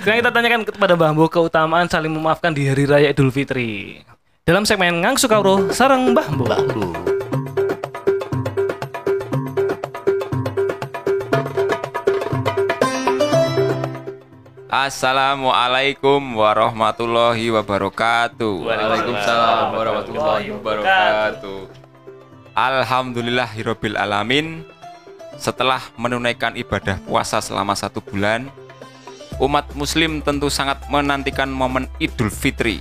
Sekarang kita tanyakan kepada bambu keutamaan saling memaafkan di hari raya Idul Fitri. Dalam segmen Ngang Sukauro sarang bambu. Assalamualaikum warahmatullahi wabarakatuh. Waalaikumsalam warahmatullahi wabarakatuh. Alhamdulillahirabbil alamin. Setelah menunaikan ibadah puasa selama satu bulan, umat muslim tentu sangat menantikan momen Idul Fitri.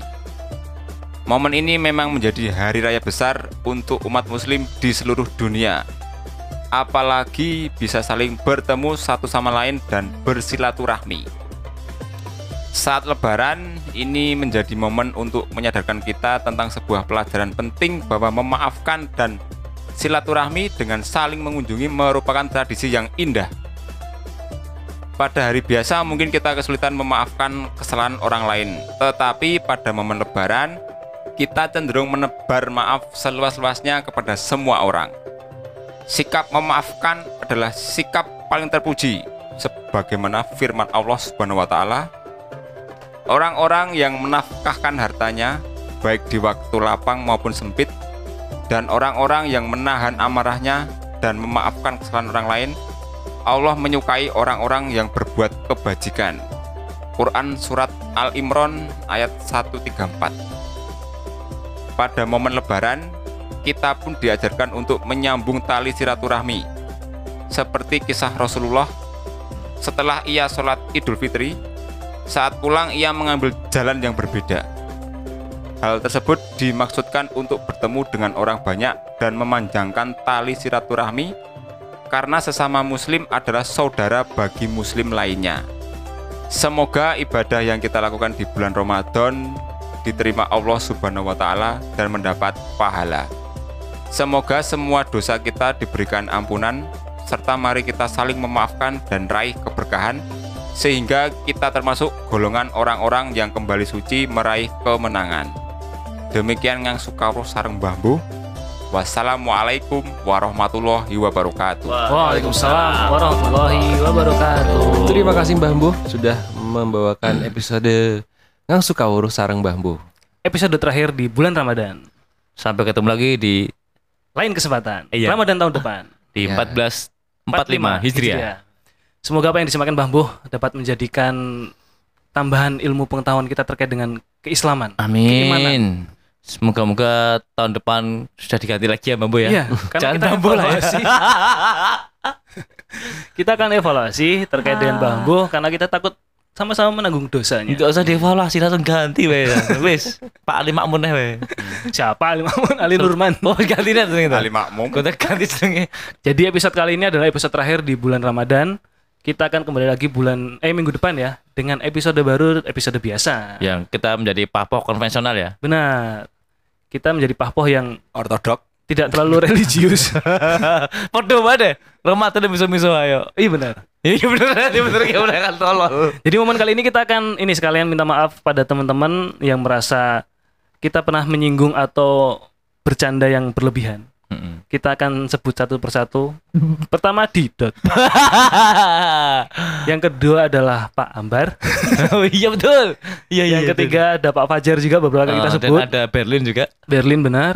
Momen ini memang menjadi hari raya besar untuk umat muslim di seluruh dunia. Apalagi bisa saling bertemu satu sama lain dan bersilaturahmi. Saat lebaran, ini menjadi momen untuk menyadarkan kita tentang sebuah pelajaran penting bahwa memaafkan dan silaturahmi dengan saling mengunjungi merupakan tradisi yang indah. Pada hari biasa mungkin kita kesulitan memaafkan kesalahan orang lain, tetapi pada momen lebaran kita cenderung menebar maaf seluas-luasnya kepada semua orang. Sikap memaafkan adalah sikap paling terpuji sebagaimana firman Allah Subhanahu wa taala Orang-orang yang menafkahkan hartanya baik di waktu lapang maupun sempit dan orang-orang yang menahan amarahnya dan memaafkan kesalahan orang lain Allah menyukai orang-orang yang berbuat kebajikan. Quran Surat Al-Imran ayat 134 Pada momen lebaran, kita pun diajarkan untuk menyambung tali silaturahmi. Seperti kisah Rasulullah, setelah ia sholat idul fitri, saat pulang ia mengambil jalan yang berbeda. Hal tersebut dimaksudkan untuk bertemu dengan orang banyak dan memanjangkan tali silaturahmi karena sesama muslim adalah saudara bagi muslim lainnya. Semoga ibadah yang kita lakukan di bulan Ramadan diterima Allah Subhanahu wa taala dan mendapat pahala. Semoga semua dosa kita diberikan ampunan serta mari kita saling memaafkan dan raih keberkahan sehingga kita termasuk golongan orang-orang yang kembali suci meraih kemenangan. Demikian yang Sukawruh Sareng Bambu. Wassalamualaikum warahmatullahi wabarakatuh. Waalaikumsalam warahmatullahi wabarakatuh. Terima kasih Mbah Mbuh sudah membawakan episode Ngang Sukawuruh Sarang Mbah Mbuh. Episode terakhir di bulan Ramadan. Sampai ketemu lagi di Lain kesempatan. Iya. Ramadan tahun depan. di Ya. 1445 Hijriah. Semoga apa yang disampaikan Bang Buh dapat menjadikan tambahan ilmu pengetahuan kita terkait dengan keislaman. Keimanan. Amin. Semoga-moga tahun depan sudah diganti lagi ya Mbak Bu ya. Iya, karena (laughs) Jangan kita Bambu lah ya. evaluasi. (laughs) kita akan evaluasi terkait dengan Bang Buh karena kita takut sama-sama menanggung dosanya. Enggak usah dievaluasi langsung ganti we. (laughs) Wis, Pak Ali Makmun we. Siapa Ali Mamun Ali Nurman. Oh, ganti dah ternyata. Ali Makmum. Kita ganti jenenge. Jadi episode kali ini adalah episode terakhir di bulan Ramadan. Kita akan kembali lagi bulan eh minggu depan ya dengan episode baru episode biasa. Yang kita menjadi pahpoh konvensional ya. Benar. Kita menjadi pahpoh yang Ortodok. tidak terlalu religius. (laughs) Podo banget. Ramadan miso-miso ayo. Iya benar. Iya bener, iya bener, iya bener kan tolol. Jadi momen kali ini kita akan ini sekalian minta maaf pada teman-teman yang merasa kita pernah menyinggung atau bercanda yang berlebihan. Kita akan sebut satu persatu. Pertama Didot. (laughs) Yang kedua adalah Pak Ambar. (laughs) oh iya betul. Iya iya. yang ketiga ada Pak Fajar juga beberapa kali kita Ah, sebut. Dan ada Berlin juga. Berlin benar.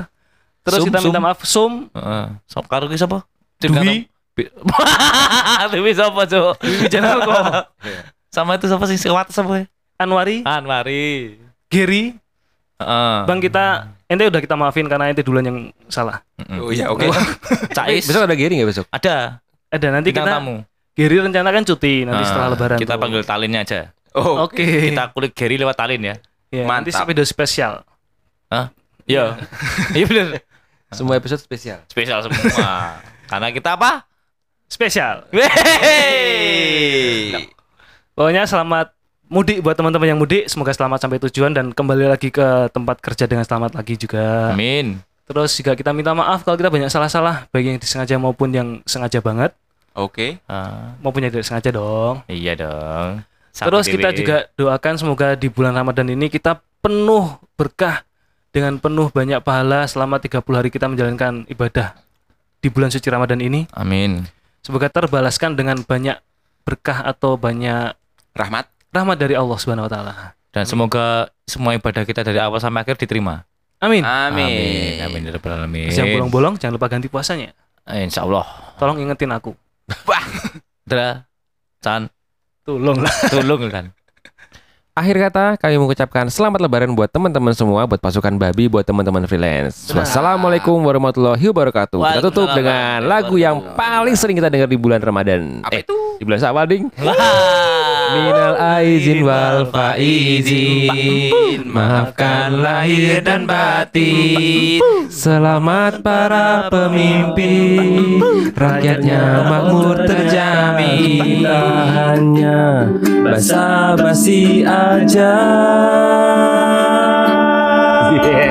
Terus Sum, kita minta Sum. maaf Sum, Heeh. Sop karo ki sapa? Dwi. (laughs) Dwi sapa, Cuk? Dwi Janalko, Sama itu sapa sih sewat sapa? ya? Anwari, Anwari. Gary. Heeh. Bang kita ente udah kita maafin karena ente duluan yang salah. Oh iya oke. (laughs) Cais. Besok ada Gary nggak besok? Ada Ada nanti bintang kita tamu. Gary rencana kan cuti nanti Ah, setelah lebaran. Kita tuh. panggil talinnya aja. Oh, Oke. Kita kulik Gary lewat talin ya. Ya, nanti Mantap. video spesial. Hah? Iya. (laughs) Iya bener. Semua episode spesial. Spesial semua. (laughs) Karena kita apa? Spesial. Pokoknya selamat mudik buat teman-teman yang mudik, semoga selamat sampai tujuan dan kembali lagi ke tempat kerja dengan selamat lagi juga. Amin. Terus juga kita minta maaf kalau kita banyak salah-salah, baik yang disengaja maupun yang sengaja banget, Oke. Ah, maupun yang tidak sengaja dong. iya dong. Terus Sampai kita dewe. juga doakan semoga di bulan Ramadan ini kita penuh berkah dengan penuh banyak pahala selama 30 hari kita menjalankan ibadah di bulan suci Ramadan ini. Amin. Semoga terbalaskan dengan banyak berkah atau banyak Rahmat. Rahmat dari Allah Subhanahu wa taala. Dan semoga semua ibadah kita dari awal sampai akhir diterima. Amin. Amin. Amin. ya rabbal alamin. Terus yang bolong-bolong jangan lupa ganti puasanya. Eh, Insya Allah. Tolong ingetin aku. (laughs) Dra, Chan, Tolong lah. tolong kan. Akhir kata, kami mengucapkan selamat lebaran buat teman-teman semua, buat pasukan babi, buat teman-teman freelance. Wassalamualaikum warahmatullahi wabarakatuh. Kita tutup dengan lagu yang paling sering kita dengar di bulan Ramadan. Apa Eh, itu? Di bulan Syawal, Ding. Minal aizin wal faizin Maafkan lahir dan batin Selamat para pemimpin Rakyatnya makmur terjamin hanya basa-basi aja. Yeah.